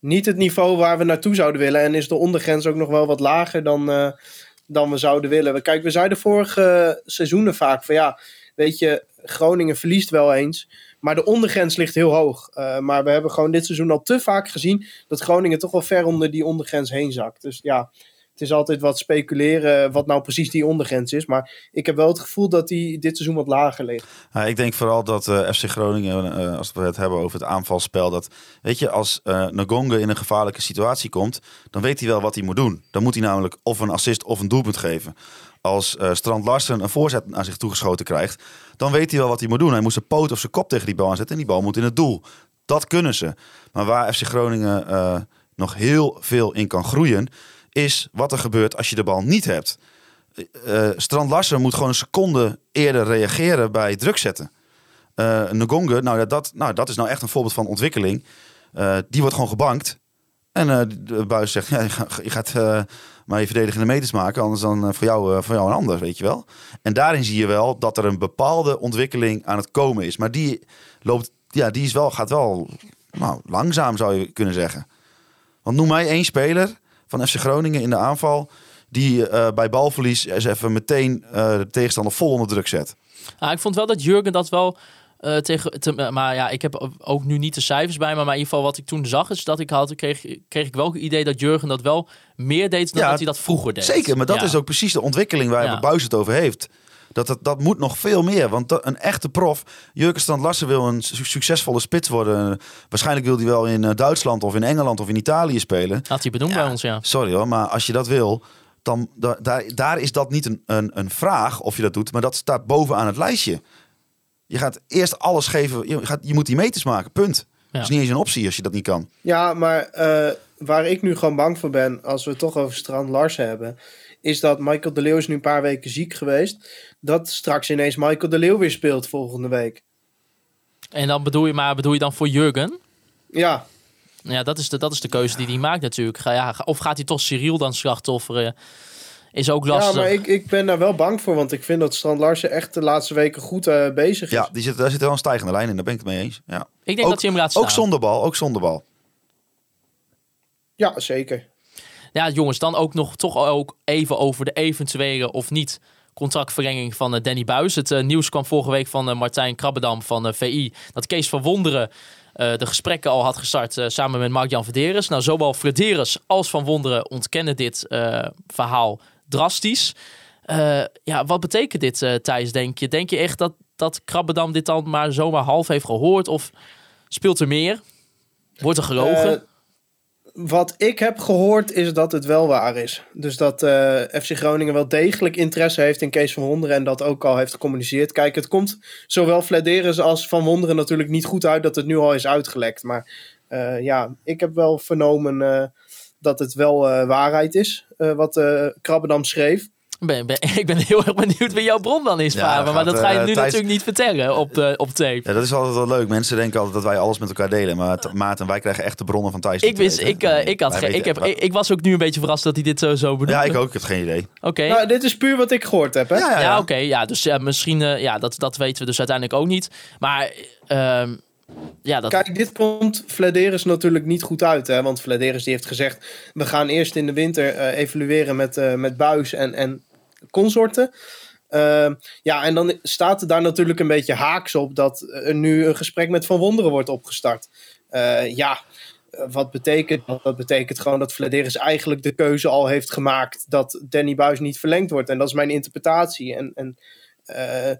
niet het niveau waar we naartoe zouden willen. En is de ondergrens ook nog wel wat lager dan, dan we zouden willen. Kijk, we zeiden vorige seizoenen vaak van ja, weet je, Groningen verliest wel eens. Maar de ondergrens ligt heel hoog. Eh, maar we hebben gewoon dit seizoen al te vaak gezien dat Groningen toch wel ver onder die ondergrens heen zakt. Dus ja, het is altijd wat speculeren wat nou precies die ondergrens is. Maar ik heb wel het gevoel dat die dit seizoen wat lager ligt. Ja, ik denk vooral dat eh, FC Groningen, eh, als we het hebben over het aanvalspel, dat weet je, als eh Nagonga in een gevaarlijke situatie komt, dan weet hij wel wat hij moet doen. Dan moet hij namelijk of een assist of een doelpunt geven. Als eh, Strand Larsen een voorzet naar zich toegeschoten krijgt, dan weet hij wel wat hij moet doen. Hij moet zijn poot of zijn kop tegen die bal aanzetten en die bal moet in het doel. Dat kunnen ze. Maar waar FC Groningen eh, nog heel veel in kan groeien, is wat er gebeurt als je de bal niet hebt. Eh, Strand Larsen moet gewoon een seconde eerder reageren bij druk zetten. Eh Ngonge, nou, dat, nou dat is nou echt een voorbeeld van ontwikkeling. Die wordt gewoon gebankt. En de buis zegt, ja, je gaat, je gaat maar je verdedigende meters maken, anders dan eh, voor, jou, eh, voor jou een ander, weet je wel. En daarin zie je wel dat er een bepaalde ontwikkeling aan het komen is. Maar die loopt, ja, die is wel, gaat wel nou, langzaam, zou je kunnen zeggen. Want noem mij één speler van FC Groningen in de aanval die eh, bij balverlies eens even meteen de tegenstander vol onder druk zet. Ah, ik vond wel dat Jurgen dat wel eh, tegen. te- maar ja, ik heb ook nu niet de cijfers bij me. Maar in ieder geval wat ik toen zag, is dat ik had, kreeg, kreeg ik wel het idee dat Jurgen dat wel meer deed dan Ja, dat hij dat vroeger deed. Zeker, maar dat Ja. is ook precies de ontwikkeling waar Ja. Buis het over heeft. Dat, dat, dat moet nog veel meer. Want een echte prof, Jurgen Strand Larsen wil een su- succesvolle spits worden. Waarschijnlijk wil hij wel in eh, Duitsland of in Engeland of in Italië spelen. Had hij benoemd bij ons, ja. Sorry hoor, maar als je dat wil, dan da- daar, daar is dat niet een, een, een vraag of je dat doet. Maar dat staat bovenaan het lijstje. Je gaat eerst alles geven. Je, gaat, je moet die meters maken, punt. Dat is niet eens een optie als je dat niet kan. Ja, maar eh, waar ik nu gewoon bang voor ben, als we het toch over Strand Larsen hebben, is dat Michael de Leeuw is nu een paar weken ziek geweest. Dat straks ineens Michael de Leeuw weer speelt volgende week. En dan bedoel je, maar bedoel je dan voor Jurgen? Ja, Ja, dat is de, dat is de keuze die hij maakt natuurlijk. Ga, ja, of gaat hij toch Cyril dan slachtofferen? Is ook ja lastig. maar ik, ik ben daar wel bang voor, want ik vind dat Strand Larsen echt de laatste weken goed eh, bezig is. Ja, die zit, daar zit wel een stijgende lijn in, daar ben ik het mee eens. Ja. Ik denk ook, dat hij hem laat staan. Ook zonder bal, ook zonder bal. Ja, zeker. Ja, jongens, dan ook nog toch ook even over de eventuele of niet contractverlenging van eh, Danny Buis. Het eh, nieuws kwam vorige week van Martijn Krabbedam van eh, VI dat Kees van Wonderen eh, de gesprekken al had gestart eh, samen met Mark-Jan Verderes. Nou, zowel Verderes als Van Wonderen ontkennen dit eh, verhaal drastisch. Eh, ja, wat betekent dit, eh Thijs, denk je? Denk je echt dat, dat Krabbedam dit dan maar zomaar half heeft gehoord? Of speelt er meer? Wordt er gelogen? Eh, wat ik heb gehoord is dat het wel waar is. Dus dat FC Groningen wel degelijk interesse heeft in Kees van Wonderen en dat ook al heeft gecommuniceerd. Kijk, het komt zowel Flederis als Van Wonderen natuurlijk niet goed uit dat het nu al is uitgelekt. Maar ja, ik heb wel vernomen dat het wel eh, waarheid is eh, wat eh Krabbedam schreef. Ben, ben- ik ben heel erg benieuwd wie jouw bron dan is, Ja, Faber. Maar dat ga je nu Thijs- natuurlijk niet vertellen op, de, op tape. Ja, dat is altijd wel leuk. Mensen denken altijd dat wij alles met elkaar delen. Maar Maarten, wij krijgen echt de bronnen van Thijs. Ik, wist, ik, ik, had ik, heb, ik, ik was ook nu een beetje verrast dat hij dit zo, zo bedoelde. Ja, ik ook. Ik heb geen idee. Oké. Nou, dit is puur wat ik gehoord heb. Hè? Ja, ja, Ja, ja. oké. ja, dus ja, misschien, eh, ja, dat, dat weten we dus uiteindelijk ook niet. Maar, ehm, ja, dat, Kijk, dit komt Flederis natuurlijk niet goed uit. Hè? Want Flederis die heeft gezegd... we gaan eerst in de winter eh, evalueren met, eh, met Buis en, en consorten. Ehm, ja, en dan staat er daar natuurlijk een beetje haaks op... dat er nu een gesprek met Van Wonderen wordt opgestart. Eh, ja, eh, wat betekent dat? Dat betekent gewoon dat Flederis eigenlijk de keuze al heeft gemaakt... dat Danny Buis niet verlengd wordt. En dat is mijn interpretatie. En... en eh,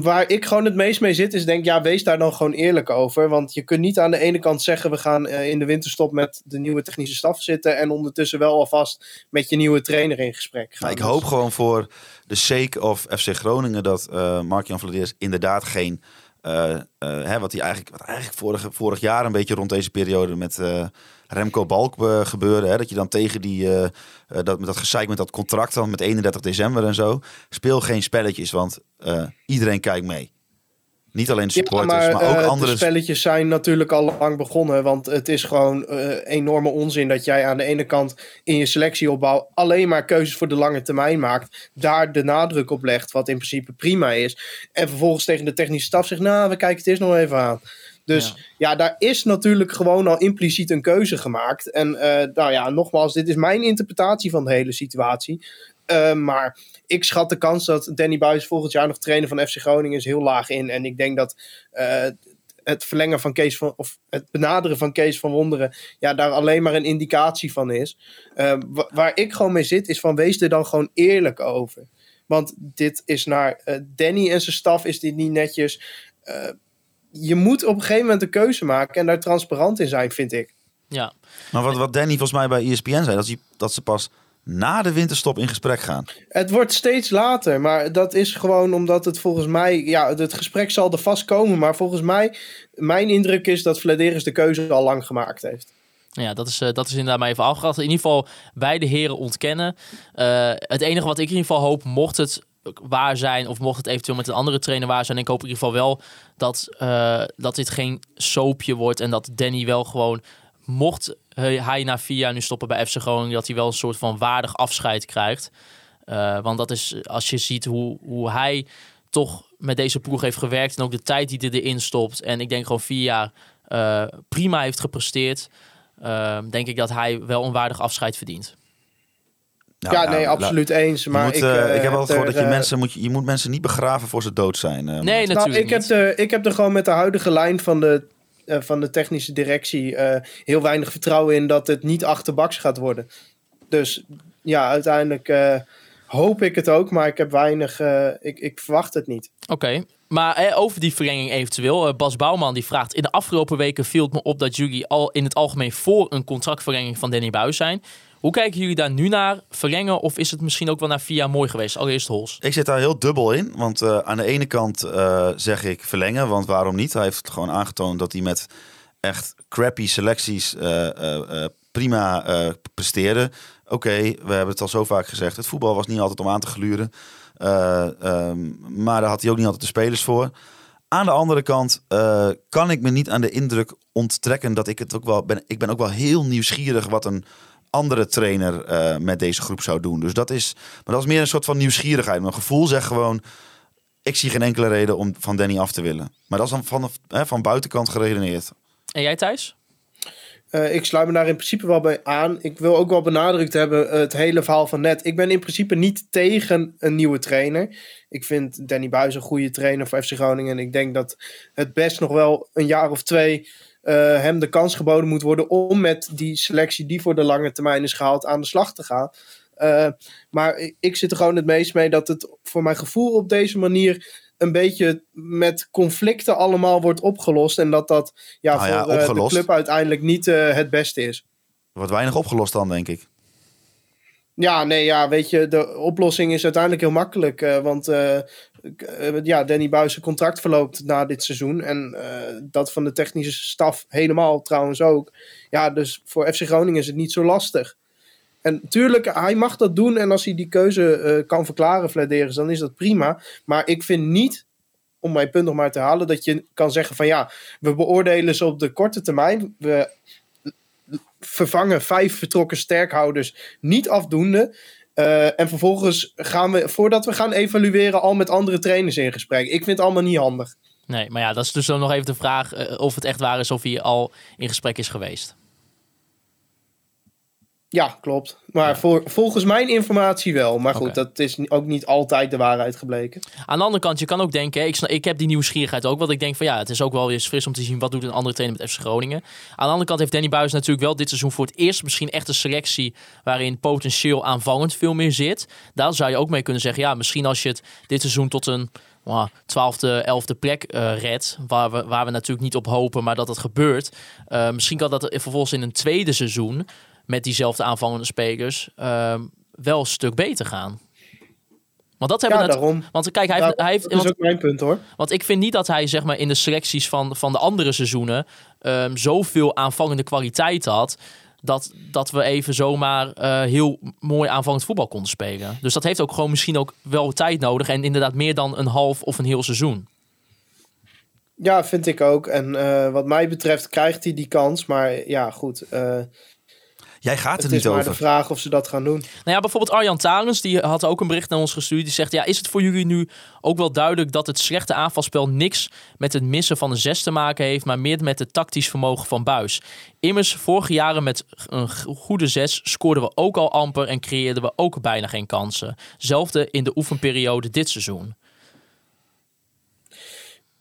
Waar ik gewoon het meest mee zit, is denk ja, wees daar dan gewoon eerlijk over. Want je kunt niet aan de ene kant zeggen, we gaan eh, in de winterstop met de nieuwe technische staf zitten. En ondertussen wel alvast met je nieuwe trainer in gesprek gaan. Ik hoop gewoon voor de sake of FC Groningen dat eh Mark-Jan Vladeers inderdaad geen... eh, hè, wat, hij eigenlijk, wat eigenlijk vorig, vorig jaar een beetje rond deze periode met Remco Balk eh, gebeurde. Hè, dat je dan tegen die, eh, eh, dat, met dat gezeik met dat contract dan met 31 december en zo. Speel geen spelletjes, want iedereen kijkt mee. Niet alleen de Ja, supporters, maar, ook andere... De spelletjes zijn natuurlijk al lang begonnen. Want het is gewoon enorme onzin dat jij aan de ene kant in je selectieopbouw alleen maar keuzes voor de lange termijn maakt. Daar de nadruk op legt, wat in principe prima is. En vervolgens tegen de technische staf zegt, nou, we kijken het eerst nog even aan. Dus ja. daar is natuurlijk gewoon al impliciet een keuze gemaakt. En eh, nou ja, nogmaals, dit is mijn interpretatie van de hele situatie. Eh, maar ik schat de kans dat Danny Buis volgend jaar nog trainer van FC Groningen is heel laag in. En ik denk dat eh, het verlengen van Kees van, of het benaderen van Kees van Wonderen, ja, daar alleen maar een indicatie van is. Wa- waar ik gewoon mee zit, is van wees er dan gewoon eerlijk over. Want dit is naar Danny en zijn staf is dit niet netjes. Je moet op een gegeven moment een keuze maken en daar transparant in zijn, vind ik. ja. Maar wat, wat Danny volgens mij bij ESPN zei, dat, ze- dat ze pas na de winterstop in gesprek gaan. Het wordt steeds later, maar dat is gewoon omdat het volgens mij, ja, het gesprek zal er vast komen, maar volgens mij, mijn indruk is dat Vladeris de keuze al lang gemaakt heeft. Ja, dat is, eh, dat is inderdaad maar even afgewacht. In ieder geval beide heren ontkennen. Eh, het enige wat ik in ieder geval hoop, mocht het waar zijn... of mocht het eventueel met een andere trainer waar zijn... ik hoop in ieder geval wel dat, eh, dat dit geen soapje wordt... en dat Danny wel gewoon, mocht hij na vier jaar nu stoppen bij FC Groningen, dat hij wel een soort van waardig afscheid krijgt. Eh, want dat is, als je ziet hoe, hoe hij toch met deze ploeg heeft gewerkt en ook de tijd die hij erin stopt. En ik denk gewoon vier jaar eh, prima heeft gepresteerd. denk ik dat hij wel een waardig afscheid verdient. Nou, ja, nou, nee, la- absoluut eens. Maar moet, ik, eh, eh, ik heb altijd gehoord dat je eh, mensen moet, je moet mensen niet begraven voor ze dood zijn. eh, Nee. Nou, natuurlijk ik heb, de, ik heb er gewoon met de huidige lijn van de, eh, van de technische directie eh, heel weinig vertrouwen in dat het niet achterbaks gaat worden. Dus ja, uiteindelijk eh, hoop ik het ook, maar ik heb weinig, eh, ik, ik verwacht het niet. Oké, maar eh, over die verlenging eventueel. eh, Bas Bouwman die vraagt... In de afgelopen weken viel het me op dat jullie al in het algemeen voor een contractverlenging van Danny Buis zijn. Hoe kijken jullie daar nu naar? Verlengen of is het misschien ook wel na vier jaar mooi geweest? Allereerst Hols. Ik zit daar heel dubbel in. Want eh, aan de ene kant eh, zeg ik verlengen. Want waarom niet? Hij heeft gewoon aangetoond dat hij met echt crappy selecties eh, prima presteerde. Oké, we hebben het al zo vaak gezegd. Het voetbal was niet altijd om aan te gluren. Eh, ehm, maar daar had hij ook niet altijd de spelers voor. Aan de andere kant kan ik me niet aan de indruk onttrekken dat ik het ook wel ben. Ik ben ook wel heel nieuwsgierig wat een andere trainer eh, met deze groep zou doen. Dus dat is, maar dat is meer een soort van nieuwsgierigheid. Mijn gevoel zegt gewoon, ik zie geen enkele reden om van Danny af te willen. Maar dat is dan van, hè, van buitenkant geredeneerd. En jij Thijs? Eh, ik sluit me daar in principe wel bij aan. Ik wil ook wel benadrukt hebben eh, het hele verhaal van net. Ik ben in principe niet tegen een nieuwe trainer. Ik vind Danny Buis een goede trainer voor FC Groningen. En ik denk dat het best nog wel een jaar of twee eh, hem de kans geboden moet worden om met die selectie die voor de lange termijn is gehaald aan de slag te gaan. Eh, maar ik, zit er gewoon het meest mee dat het voor mijn gevoel op deze manier een beetje met conflicten allemaal wordt opgelost. En dat dat ja, Nou ja, voor eh, de club uiteindelijk niet het beste is. Er wordt weinig opgelost dan, denk ik. Ja, nee, ja, weet je, de oplossing is uiteindelijk heel makkelijk. want ja, Danny Buis' contract verloopt na dit seizoen. En eh, dat van de technische staf helemaal trouwens ook. Ja, dus voor FC Groningen is het niet zo lastig. En tuurlijk, hij mag dat doen. En als hij die keuze eh, kan verklaren, Vladeris, dan is dat prima. Maar ik vind niet, om mijn punt nog maar te halen, dat je kan zeggen van ja, we beoordelen ze op de korte termijn. We vervangen vijf vertrokken sterkhouders niet afdoende. Eh, en vervolgens gaan we, voordat we gaan evalueren, al met andere trainers in gesprek. Ik vind het allemaal niet handig. Nee, maar ja, dat is dus dan nog even de vraag eh, of het echt waar is of hij al in gesprek is geweest. Ja, klopt. Maar voor, volgens mijn informatie wel. Maar goed, dat is ook niet altijd de waarheid gebleken. Aan de andere kant, je kan ook denken, ik, ik heb die nieuwsgierigheid ook, want ik denk van ja, het is ook wel eens fris om te zien wat doet een andere trainer met FC Groningen. Aan de andere kant heeft Danny Buis natuurlijk wel dit seizoen voor het eerst misschien echt een selectie waarin potentieel aanvallend veel meer zit. Daar zou je ook mee kunnen zeggen, ja, misschien als je het dit seizoen tot een twaalfde, elfde plek eh redt, waar we, waar we natuurlijk niet op hopen, maar dat het gebeurt. Eh, misschien kan dat vervolgens in een tweede seizoen met diezelfde aanvallende spelers eh, wel een stuk beter gaan. Want dat hebben Ja, net, daarom. want kijk, hij heeft, hij heeft dat is want, ook mijn punt hoor. want ik vind niet dat hij zeg maar in de selecties van, van de andere seizoenen ehm, zoveel aanvallende kwaliteit had. Dat, dat we even zomaar eh, heel mooi aanvallend voetbal konden spelen. Dus dat heeft ook gewoon misschien ook wel tijd nodig. En inderdaad meer dan een half of een heel seizoen. Ja, vind ik ook. En eh, wat mij betreft krijgt hij die kans. Maar ja, goed. eh, Jij gaat er het niet is maar over. de vraag of ze dat gaan doen. Nou ja, bijvoorbeeld Arjan Talens, die had ook een bericht naar ons gestuurd. Die zegt, ja, is het voor jullie nu ook wel duidelijk dat het slechte aanvalspel niks met het missen van een zes te maken heeft, maar meer met het tactisch vermogen van Buis? Immers, vorige jaren met een go- goede zes scoorden we ook al amper en creëerden we ook bijna geen kansen. Zelfde in de oefenperiode dit seizoen.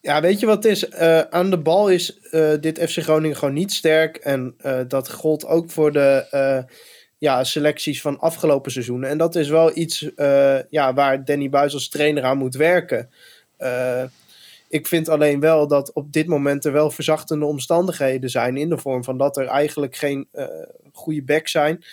Ja, weet je wat het is? Eh, aan de bal is eh, dit FC Groningen gewoon niet sterk. En eh, dat gold ook voor de ja, selecties van afgelopen seizoenen. En dat is wel iets ja, waar Danny Buis als trainer aan moet werken. Ik vind alleen wel dat op dit moment er wel verzachtende omstandigheden zijn. In de vorm van dat er eigenlijk geen goede back zijn.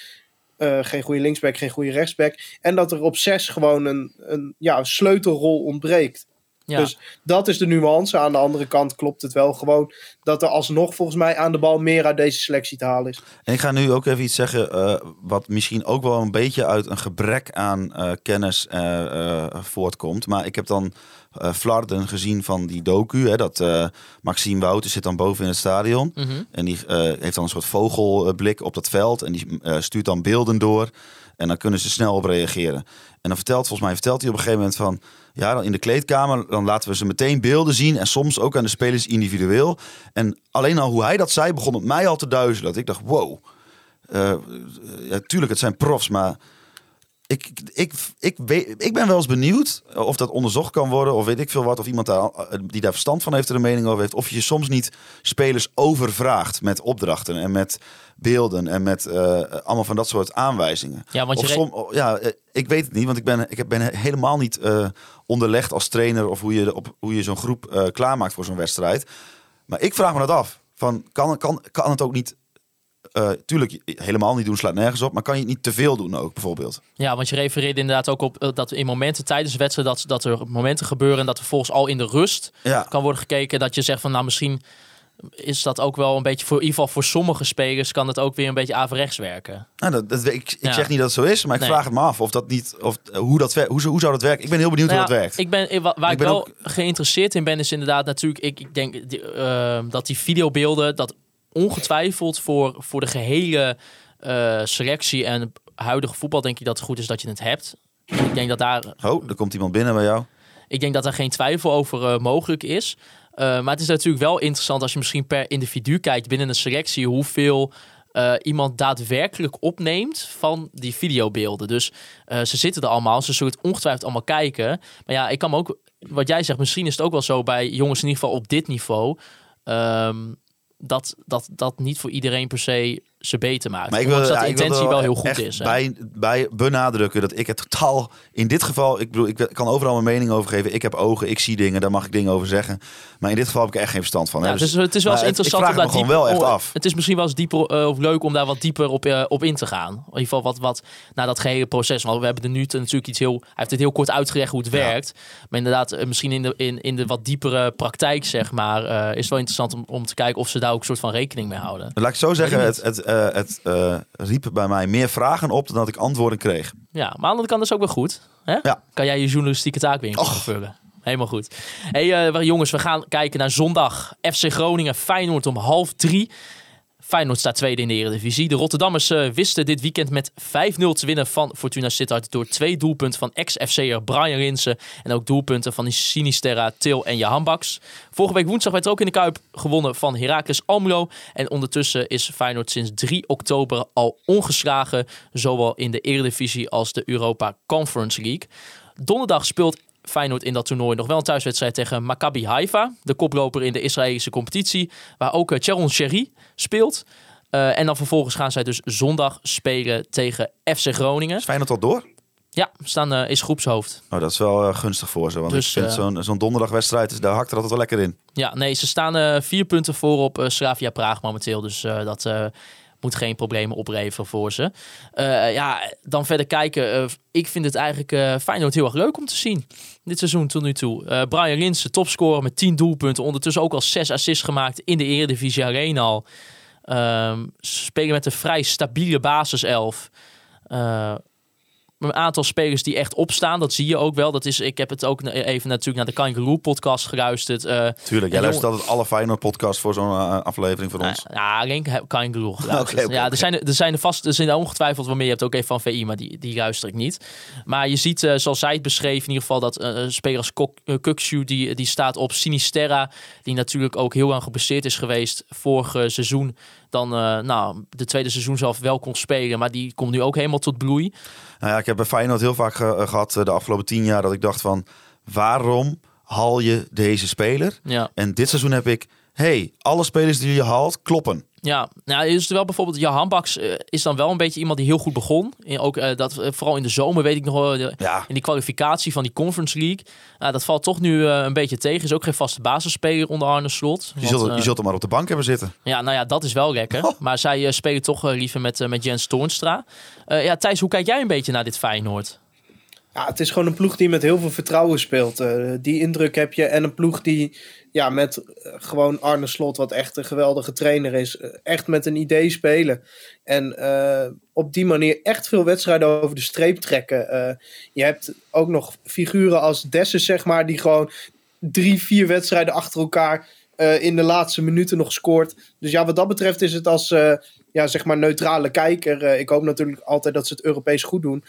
Geen goede linksback, geen goede rechtsback. En dat er op zes gewoon een, een ja, sleutelrol ontbreekt. Ja. Dus dat is de nuance. Aan de andere kant klopt het wel gewoon dat er alsnog volgens mij aan de bal meer uit deze selectie te halen is. En ik ga nu ook even iets zeggen eh, wat misschien ook wel een beetje uit een gebrek aan eh, kennis eh, eh, voortkomt. Maar ik heb dan eh Flarden gezien van die docu. Hè, dat eh, Maxime Wouters zit dan boven in het stadion. Mhm. En die eh, heeft dan een soort vogelblik op dat veld. En die eh, stuurt dan beelden door. En dan kunnen ze snel op reageren. En dan vertelt, volgens mij vertelt hij op een gegeven moment van... Ja, dan in de kleedkamer, dan laten we ze meteen beelden zien. En soms ook aan de spelers individueel. En alleen al hoe hij dat zei, begon het mij al te duizelen. Dat ik dacht, wow. Eh, ja, tuurlijk, het zijn profs, maar... Ik, ik, ik, weet, ik ben wel eens benieuwd of dat onderzocht kan worden. Of weet ik veel wat. Of iemand daar, eh, die daar verstand van heeft er een mening over heeft. Of je soms niet spelers overvraagt met opdrachten en met beelden. En met eh, allemaal van dat soort aanwijzingen. Ja, want je Of re- som- ja, eh, ik weet het niet, want ik ben, ik ben helemaal niet eh, onderlegd als trainer of hoe je, op, hoe je zo'n groep klaarmaakt voor zo'n wedstrijd. Maar ik vraag me dat af. Van, kan, kan, kan het ook niet, eh, tuurlijk, helemaal niet doen slaat nergens op, maar kan je het niet te veel doen ook bijvoorbeeld? Ja, want je refereerde inderdaad ook op eh, dat in momenten tijdens de wedstrijd dat, dat er momenten gebeuren en dat er volgens al in de rust Ja, kan worden gekeken dat je zegt van nou misschien is dat ook wel een beetje voor in ieder geval voor sommige spelers kan het ook weer een beetje averechts werken. nou, dat, dat, ik, ik Ja. zeg niet dat het zo is, maar ik Nee. vraag het me af of dat niet, of eh, hoe dat. Hoe, zou- hoe zou dat werken? Ik ben heel benieuwd Nou hoe ja, dat werkt. Ik ben, waar Ik ik, ben wel ook- geïnteresseerd in ben, is inderdaad natuurlijk, ik, ik denk dat die videobeelden, dat ongetwijfeld voor, voor de gehele eh, selectie en huidige voetbal, denk ik dat het goed is dat je het hebt. Ik denk dat daar Oh, er komt iemand binnen bij jou. Ik denk dat daar geen twijfel over eh, mogelijk is. Eh, maar het is natuurlijk wel interessant als je misschien per individu kijkt binnen een selectie hoeveel iemand daadwerkelijk opneemt van die videobeelden. Dus ze zitten er allemaal, ze zullen het ongetwijfeld allemaal kijken. Maar ja, ik kan me ook, wat jij zegt, misschien is het ook wel zo bij jongens in ieder geval op dit niveau. ehm, dat, dat dat niet voor iedereen per se ze beter maakt. Maar ik wil, Ondanks dat de intentie wel heel goed is. hè. Bij, bij benadrukken dat ik het totaal in dit geval, ik bedoel, ik kan overal mijn mening over geven. Ik heb ogen, ik zie dingen, daar mag ik dingen over zeggen. Maar in dit geval heb ik er echt geen verstand van. Ja, dus het is wel eens interessant ik om vraag daar me gewoon dieper- wel echt af. Het is misschien wel eens dieper eh, of leuk om daar wat dieper op, eh, op in te gaan. In ieder geval wat, wat naar dat gehele proces. Want we hebben er nu natuurlijk iets heel. Hij heeft het heel kort uitgelegd hoe het werkt. Maar inderdaad, eh, misschien in de, in, in de wat diepere praktijk, zeg maar, is het wel interessant om, om te kijken of ze daar ook een soort van rekening mee houden. Laat ik zo zeggen, het, eh, het eh, riep bij mij meer vragen op dan dat ik antwoorden kreeg. Ja, maar aan de andere kant is het ook wel goed. Hè? Ja. Kan jij je journalistieke taak weer in Och. vervullen. Helemaal goed. Hey, eh, jongens, we gaan kijken naar zondag. FC Groningen, Feyenoord om half drie. Feyenoord staat tweede in de Eredivisie. De Rotterdammers eh, wisten dit weekend met 5-0 te winnen van Fortuna Sittard... door twee doelpunten van ex-FC'er Brian Rinsen... en ook doelpunten van Sinisterra, Til en Jahan Baks. Vorige week woensdag werd er ook in de Kuip gewonnen van Heracles Almelo. En ondertussen is Feyenoord sinds 3 oktober al ongeslagen... zowel in de Eredivisie als de Europa Conference League. Donderdag speelt Feyenoord in dat toernooi nog wel een thuiswedstrijd tegen Maccabi Haifa. De koploper in de Israëlische competitie. Waar ook eh, Sharon Sherry speelt. Eh, en dan vervolgens gaan zij dus zondag spelen tegen FC Groningen. Is Feyenoord al door? Ja, staan eh, is groepshoofd. Oh, dat is wel eh, gunstig voor ze. Want Dus, zo'n zo'n donderdagwedstrijd, is- daar hakt er altijd wel lekker in. Ja, nee, ze staan vier punten voor op Slavia Praag momenteel. Dus dat moet geen problemen opleveren voor ze. Eh, ja, dan verder kijken. eh, ik vind het eigenlijk eh Feyenoord heel erg leuk om te zien. Dit seizoen tot nu toe. Brian Linsen, topscorer met 10 doelpunten. Ondertussen ook al 6 assists gemaakt in de Eredivisie Arena al. Ehm, spelen met een vrij stabiele basiself. Een aantal spelers die echt opstaan, dat zie je ook wel. Dat is, ik heb het ook even natuurlijk naar de Kangaroo podcast geluisterd. Eh, Tuurlijk, jij luistert altijd alle Feyenoord-podcasts voor zo'n eh, aflevering van ons. ja, alleen he- kan ik genoeg. Oké, oké, ja, er zijn er, zijn er vast, er zijn er ongetwijfeld meer. Je hebt ook even van VI, maar die, die luister ik niet. Maar je ziet, eh, zoals zij het beschreef, in ieder geval dat een speler als Kok- eh, Kukshu, die, die staat op Sinisterra, die natuurlijk ook heel lang geblesseerd is geweest vorig seizoen. Dan, eh, nou, de tweede seizoen zelf wel kon spelen, maar die komt nu ook helemaal tot bloei. Nou ja, ik heb bij Feyenoord heel vaak ge- gehad eh, de afgelopen tien jaar dat ik dacht van... waarom haal je deze speler? Ja. En dit seizoen heb ik... hey, alle spelers die je haalt, kloppen. Ja, nou is er wel bijvoorbeeld Johan Baks eh, is dan wel een beetje iemand die heel goed begon. En ook eh, dat eh, vooral in de zomer weet ik nog wel Ja, in die kwalificatie van die Conference League. Nou, dat valt toch nu een beetje tegen. Is ook geen vaste basisspeler onder Arne Slot. je Want, zult, je zult hem maar op de bank hebben zitten. ja, nou ja, dat is wel lekker. Maar zij spelen toch liever met, met Jens Toornstra. Ja, Thijs, hoe kijk jij een beetje naar dit Feyenoord? Ja, het is gewoon een ploeg die met heel veel vertrouwen speelt. Eh, die indruk heb je. En een ploeg die ja, met eh, gewoon Arne Slot, wat echt een geweldige trainer is, eh, echt met een idee spelen. En op die manier echt veel wedstrijden over de streep trekken. Je hebt ook nog figuren als Dessus, zeg maar, die gewoon drie, vier wedstrijden achter elkaar in de laatste minuten nog scoort. Dus ja, wat dat betreft is het als ja, zeg maar neutrale kijker. ik hoop natuurlijk altijd dat ze het Europees goed doen.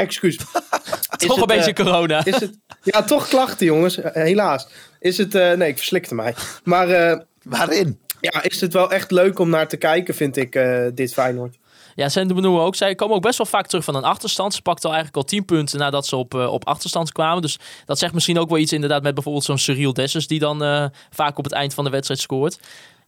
Excuus. Is Toch een het, beetje eh, corona. is het, ja, toch klachten, jongens. Eh, helaas. Is het. eh, nee, ik verslikte mij. Maar eh, Waarin? ja, is het wel echt leuk om naar te kijken, vind ik, eh, dit Feyenoord. Ja, Sende benoemen ook. Zij komen ook best wel vaak terug van een achterstand. Ze pakten al eigenlijk al 10 punten nadat ze op, op achterstand kwamen. Dus dat zegt misschien ook wel iets inderdaad met bijvoorbeeld zo'n Cyril Dessers... die dan eh, vaak op het eind van de wedstrijd scoort.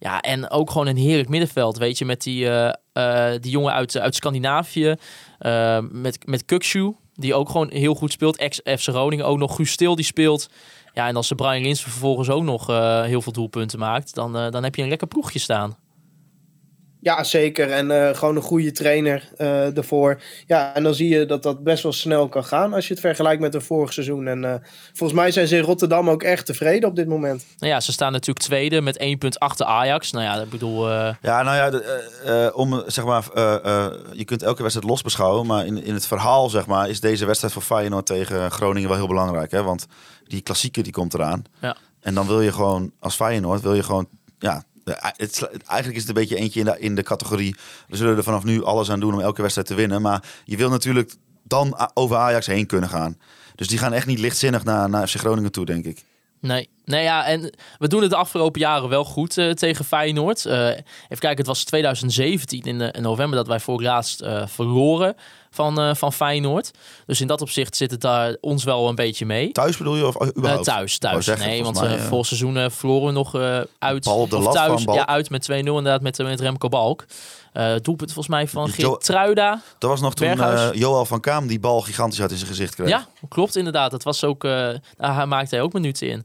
Ja, en ook gewoon een heerlijk middenveld, weet je. Met die, eh, eh, die jongen uit, uit Scandinavië. eh, met, met Kukshu, die ook gewoon heel goed speelt. Ex-FC Groningen ook nog. Guus Stil, die speelt. Ja, en als de Brian Lins vervolgens ook nog heel veel doelpunten maakt... Dan, dan heb je een lekker ploegje staan. Ja, zeker. En eh, gewoon een goede trainer eh ervoor. Ja, en dan zie je dat dat best wel snel kan gaan als je het vergelijkt met een vorig seizoen. En eh, volgens mij zijn ze in Rotterdam ook echt tevreden op dit moment. Nou ja, ze staan natuurlijk tweede met één punt achter Ajax. Nou ja, ik bedoel... eh, Ja, nou ja, de, eh, eh, om, zeg maar, eh, eh, je kunt elke wedstrijd los beschouwen. Maar in, in het verhaal, zeg maar, is deze wedstrijd voor Feyenoord tegen Groningen wel heel belangrijk. Hè? Want die klassieker die komt eraan. Ja. En dan wil je gewoon, als Feyenoord, wil je gewoon, ja... de- Het, eigenlijk is het een beetje eentje in de, in de categorie. We zullen er vanaf nu alles aan doen om elke wedstrijd te winnen. Maar je wil natuurlijk dan over Ajax heen kunnen gaan. Dus die gaan echt niet lichtzinnig naar, naar FC Groningen toe, denk ik. Nee. nee, ja, en we doen het de afgelopen jaren wel goed eh, tegen Feyenoord. Eh, even kijken, het was 2017 in, november dat wij voor eh, verloren van, eh, van Feyenoord. Dus in dat opzicht zit het daar ons wel een beetje mee. Thuis bedoel je of Eh, überhaupt? thuis, wou thuis. zeggen, nee, want volgens mij, eh eh, vorig seizoen eh, verloren we nog eh, uit. Bal op de of thuis. Ja, uit met 2-0 inderdaad met, met Remco Balk. Eh doelpunt volgens mij van Geert-Truida. Dat was nog toen eh, Johan van Kaam die bal gigantisch uit in zijn gezicht kreeg. Ja, klopt inderdaad. Dat was ook, eh daar maakte hij ook minuten in.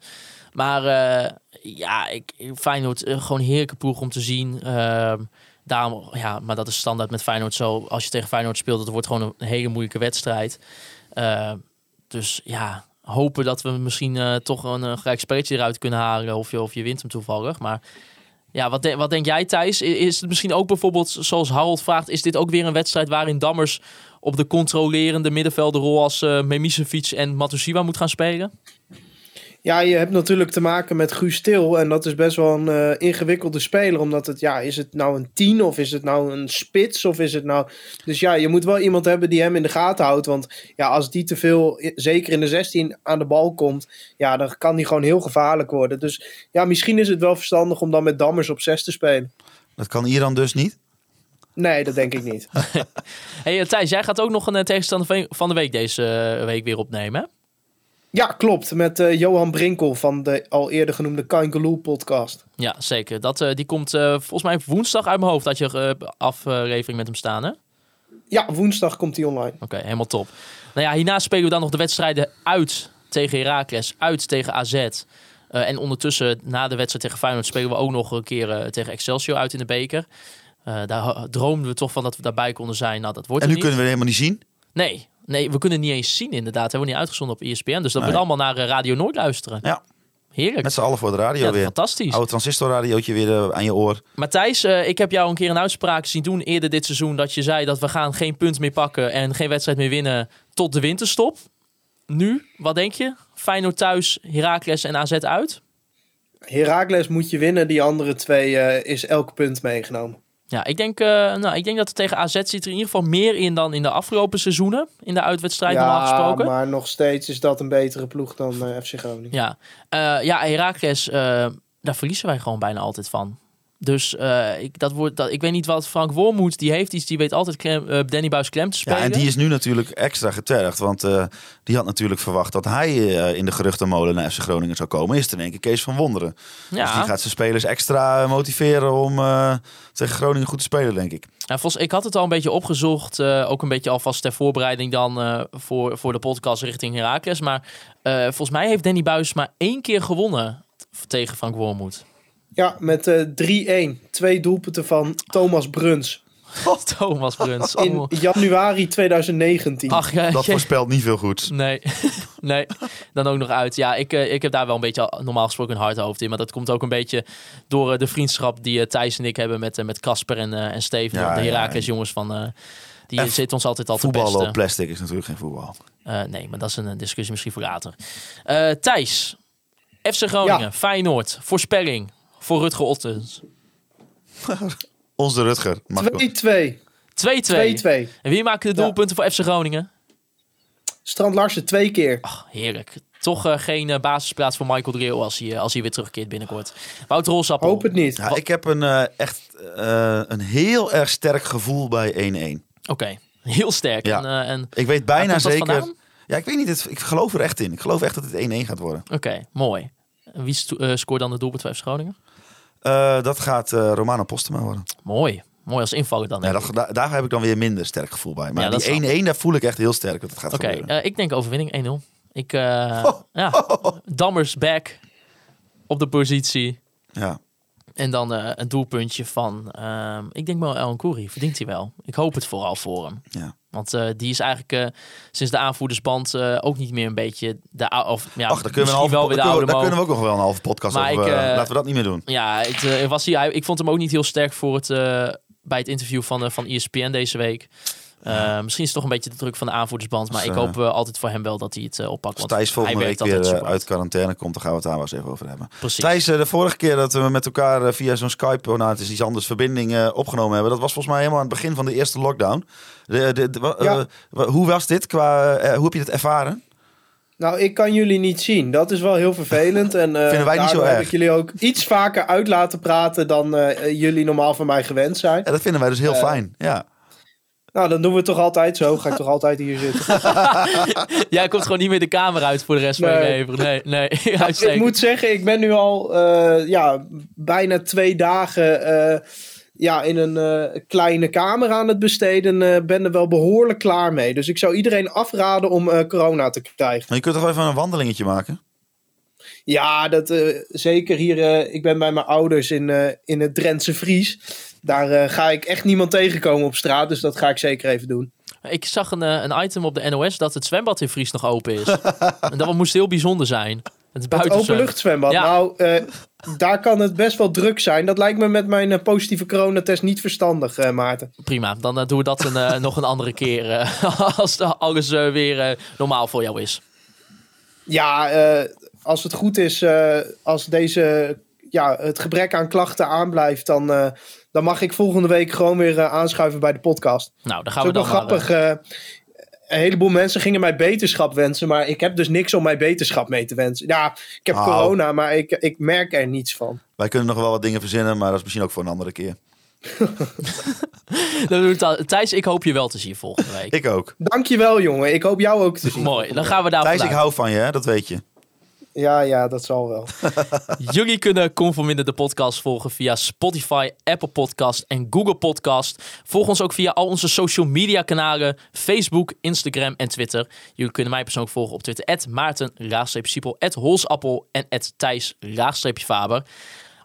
Maar eh, ja, ik, Feyenoord, eh, gewoon heerlijke ploeg om te zien. Daarom, ja, maar dat is standaard met Feyenoord zo. Als je tegen Feyenoord speelt, het wordt gewoon een hele moeilijke wedstrijd. Eh, dus ja, hopen dat we misschien eh, toch een, een gelijk spelletje eruit kunnen halen. Of je, of je wint hem toevallig. Maar ja, wat, wat denk jij Thijs? I- Is het misschien ook bijvoorbeeld, zoals Harold vraagt... is dit ook weer een wedstrijd waarin Dammers... op de controlerende middenvelderrol als eh Memisevic en Matusiwa moet gaan spelen? Ja, je hebt natuurlijk te maken met Guus Til. En dat is best wel een eh, ingewikkelde speler. Omdat het, ja, is het nou een tien of is het nou een spits of is het nou... Dus ja, je moet wel iemand hebben die hem in de gaten houdt. Want ja, als die te veel, i- zeker in de 16, aan de bal komt... Ja, dan kan die gewoon heel gevaarlijk worden. Dus ja, misschien is het wel verstandig om dan met Dammers op 6 te spelen. Dat kan Iran dus niet. Nee, dat denk ik niet. hey, eh, Thijs, jij gaat ook nog een eh, tegenstander van- van de week deze eh, week weer opnemen, hè? Ja, klopt. Met eh, Johan Brinkel van de al eerder genoemde Kangaloo podcast. Ja, zeker. Dat, eh, die komt eh, volgens mij woensdag uit mijn hoofd... dat je aflevering met hem staan, hè? Ja, woensdag komt hij online. Oké, helemaal top. Nou ja, hierna spelen we dan nog de wedstrijden uit tegen Heracles, uit tegen AZ. Eh, en ondertussen, na de wedstrijd tegen Feyenoord, spelen we ook nog een keer tegen Excelsior uit in de beker. Eh, daar droomden we toch van dat we daarbij konden zijn. Nou, dat wordt En nu niet. kunnen we helemaal niet zien. Nee, nee, we kunnen het niet eens zien inderdaad. We hebben we niet uitgezonden op ESPN. Dus dat Nee. moet allemaal naar eh, Radio Noord luisteren. Ja. Heerlijk. Met z'n allen voor de radio Ja, weer. fantastisch. Oude transistorradiootje weer eh, aan je oor. Matthijs, eh, ik heb jou een keer een uitspraak zien doen eerder dit seizoen. Dat je zei dat we gaan geen punt meer pakken en geen wedstrijd meer winnen tot de winterstop. Nu, wat denk je? Feyenoord thuis, Heracles en AZ uit? Heracles moet je winnen. Die andere twee is elk punt meegenomen. Ja, ik denk, eh, nou, ik denk dat er tegen AZ zit er in ieder geval meer in dan in de afgelopen seizoenen. In de uitwedstrijd normaal gesproken. maar nog steeds is dat een betere ploeg dan eh, FC Groningen. Ja, Eh ja Heracles, eh, daar verliezen wij gewoon bijna altijd van. Dus eh, ik, dat wordt, dat, ik weet niet wat Frank Wormoed, die heeft iets, die weet altijd klem, eh, Danny Buis klem te spelen. Ja, en die is nu natuurlijk extra getergd. Want eh, die had natuurlijk verwacht dat hij in de geruchtenmolen naar FC Groningen zou komen. Is het in één keer Kees van Wonderen. Dus die gaat zijn spelers extra motiveren om tegen Groningen goed te spelen, denk ik. Ja, volgens, ik had het al een beetje opgezocht. ook een beetje alvast ter voorbereiding dan voor, voor de podcast richting Heracles. Maar volgens mij heeft Danny Buis maar één keer gewonnen tegen Frank Wormoed. Ja, met eh 3-1. Twee doelpunten van Thomas Bruns. Thomas Bruns. In allemaal- januari 2019. Ach, ja, Dat voorspelt niet veel goeds. Nee, nee, dan ook nog uit. Ja, ik, eh, ik heb daar wel een beetje al- normaal gesproken een hard hoofd in. Maar dat komt ook een beetje door eh, de vriendschap die eh, Thijs en ik hebben met, eh, met Casper en, eh, en Steven. Ja, de Herakles ja. jongens van... eh, die En zitten ons altijd al te Voetballen pesten. op plastic is natuurlijk geen voetbal. Eh, nee, maar dat is een eh, discussie misschien voor later. Eh, Thijs, FC Groningen, Ja. Feyenoord, voorspelling voor Rutger Ottens. 2-2. Onze Rutger. Mag ik wel. 2-2. 2-2. En wie maakt de Ja. doelpunten voor FC Groningen? Strand Larsen twee keer. Ach, heerlijk. Toch eh, geen eh, basisplaats voor Michael Dreel als hij, eh, als hij weer terugkeert binnenkort. Wouter Rolsappel. Hoop het niet. Ja, ik heb een, eh, echt eh, een heel erg sterk gevoel bij 1-1. Oké, heel sterk. Ja. En, eh, en, Ik weet bijna zeker... vandaan? Ja, ik weet niet. Het, ik geloof er echt in. Ik geloof echt dat het 1-1 gaat worden. Oké, mooi. En wie sto- scoort dan de doelpunt voor FC Groningen? Eh, dat gaat eh, Romano Postema worden. Mooi. Mooi als invaller dan. Ja, dat, daar, daar heb ik dan weer minder sterk gevoel bij. Maar Ja, die 1-1, daar voel ik echt heel sterk dat het gaat Oké, gebeuren. eh, ik denk overwinning 1-0. Ik, ja, Dammers back op de positie. Ja. En dan een doelpuntje van, ehm, ik denk wel El Kouri. Verdient hij wel. Ik hoop het vooral voor hem. Ja. Want eh, die is eigenlijk eh, sinds de aanvoerdersband eh, ook niet meer een beetje de of ja, Ach, daar kunnen, we een wel weer de oude daar kunnen we ook nog wel een halve podcast Maar over. ik, laten we dat niet meer doen. Ja, het, was hij, ik vond hem ook niet heel sterk voor het, bij het interview van, van ESPN deze week. Eh, misschien is het toch een beetje de druk van de aanvoerdersband. Maar Dus, ik eh, hoop eh, altijd voor hem wel dat hij het eh, oppakt. Als Want Thijs volgende hij week weer eh, uit quarantaine komt, dan gaan we het daar wel eens even over hebben. Precies. Thijs, eh, de vorige keer dat we met elkaar eh, via zo'n Skype, oh, nou het is iets anders, verbinding eh, opgenomen hebben, dat was volgens mij helemaal aan het begin van de eerste lockdown. De, de, de- wa- Ja. eh, wa- hoe was dit? Qua, eh, hoe heb je het ervaren? Nou, ik kan jullie niet zien. Dat is wel heel vervelend. En eh Vinden wij niet zo erg. ik jullie ook iets vaker uit laten praten dan eh, jullie normaal van mij gewend zijn. Ja, dat vinden wij dus heel Eh, fijn. Ja. Nou, dan doen we het toch altijd zo. Ga ik toch altijd hier zitten. Jij komt gewoon niet meer de kamer uit voor de rest van je Nee. leven. Nee, nee. ik Uitstekend. moet zeggen, ik ben nu al eh, ja, bijna twee dagen eh, ja, in een eh, kleine kamer aan het besteden. eh ben er wel behoorlijk klaar mee. Dus ik zou iedereen afraden om eh, corona te krijgen. Maar je kunt toch wel even een wandelingetje maken? Ja, dat, eh, zeker hier. eh, ik ben bij mijn ouders in, eh, in het Drentse Fries. Daar eh, ga ik echt niemand tegenkomen op straat. Dus dat ga ik zeker even doen. Ik zag een, eh, een item op de NOS dat het zwembad in Fries nog open is. en dat moest heel bijzonder zijn. Het Het buiten openluchtzwembad. Ja. Nou, eh, daar kan het best wel druk zijn. Dat lijkt me met mijn positieve coronatest niet verstandig, Maarten. Prima, dan doen we dat een, nog een andere keer. als alles weer normaal voor jou is. Ja, als het goed is, als deze, ja, het gebrek aan klachten aanblijft, dan, dan mag ik volgende week gewoon weer eh, aanschuiven bij de podcast. Nou, dan Dat gaan is we wel dan maar, grappig. eh, een heleboel mensen gingen mij beterschap wensen, maar ik heb dus niks om mij beterschap mee te wensen. Ja, ik heb corona, maar ik, ik merk er niets van. Wij kunnen nog wel wat dingen verzinnen, maar dat is misschien ook voor een andere keer. eh, Thijs, ik hoop je wel te zien volgende week. Ik ook. Dankjewel, jongen. Ik hoop jou ook te zien. Mooi, dan gaan we daar Thijs, ik hou van je, hè? dat weet je. Ja, ja, dat zal wel. Jullie kunnen Conforminder de podcast volgen via Spotify, Apple Podcast en Google Podcast. Volg ons ook via al onze social media kanalen, Facebook, Instagram en Twitter. Jullie kunnen mij persoonlijk volgen op Twitter, Maarten, Siepel, Holsappel en Thijs, Faber.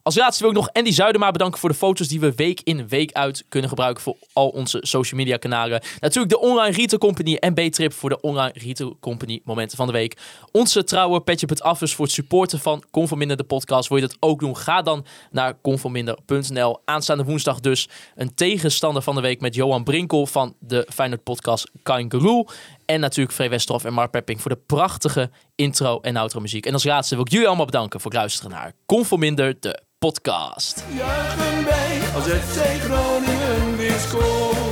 Als laatste wil ik nog Andy Zuidema bedanken voor de foto's die we week in week uit kunnen gebruiken voor al onze social media kanalen. Natuurlijk de Online Retail Company en B-Trip voor de Online Retail Company momenten van de week. Onze trouwe Petje.affers voor het supporten van Conforminder de podcast. Wil je dat ook doen? Ga dan naar conforminder.nl. Aanstaande woensdag dus een tegenstander van de week met Johan Brinkel van de Feyenoord podcast Kangaroo. En natuurlijk Free Westerhof en Mark Pepping voor de prachtige intro en outro muziek. En als laatste wil ik jullie allemaal bedanken voor het luisteren naar Conforminder de podcast. Wij als FC Groningen weer scoort.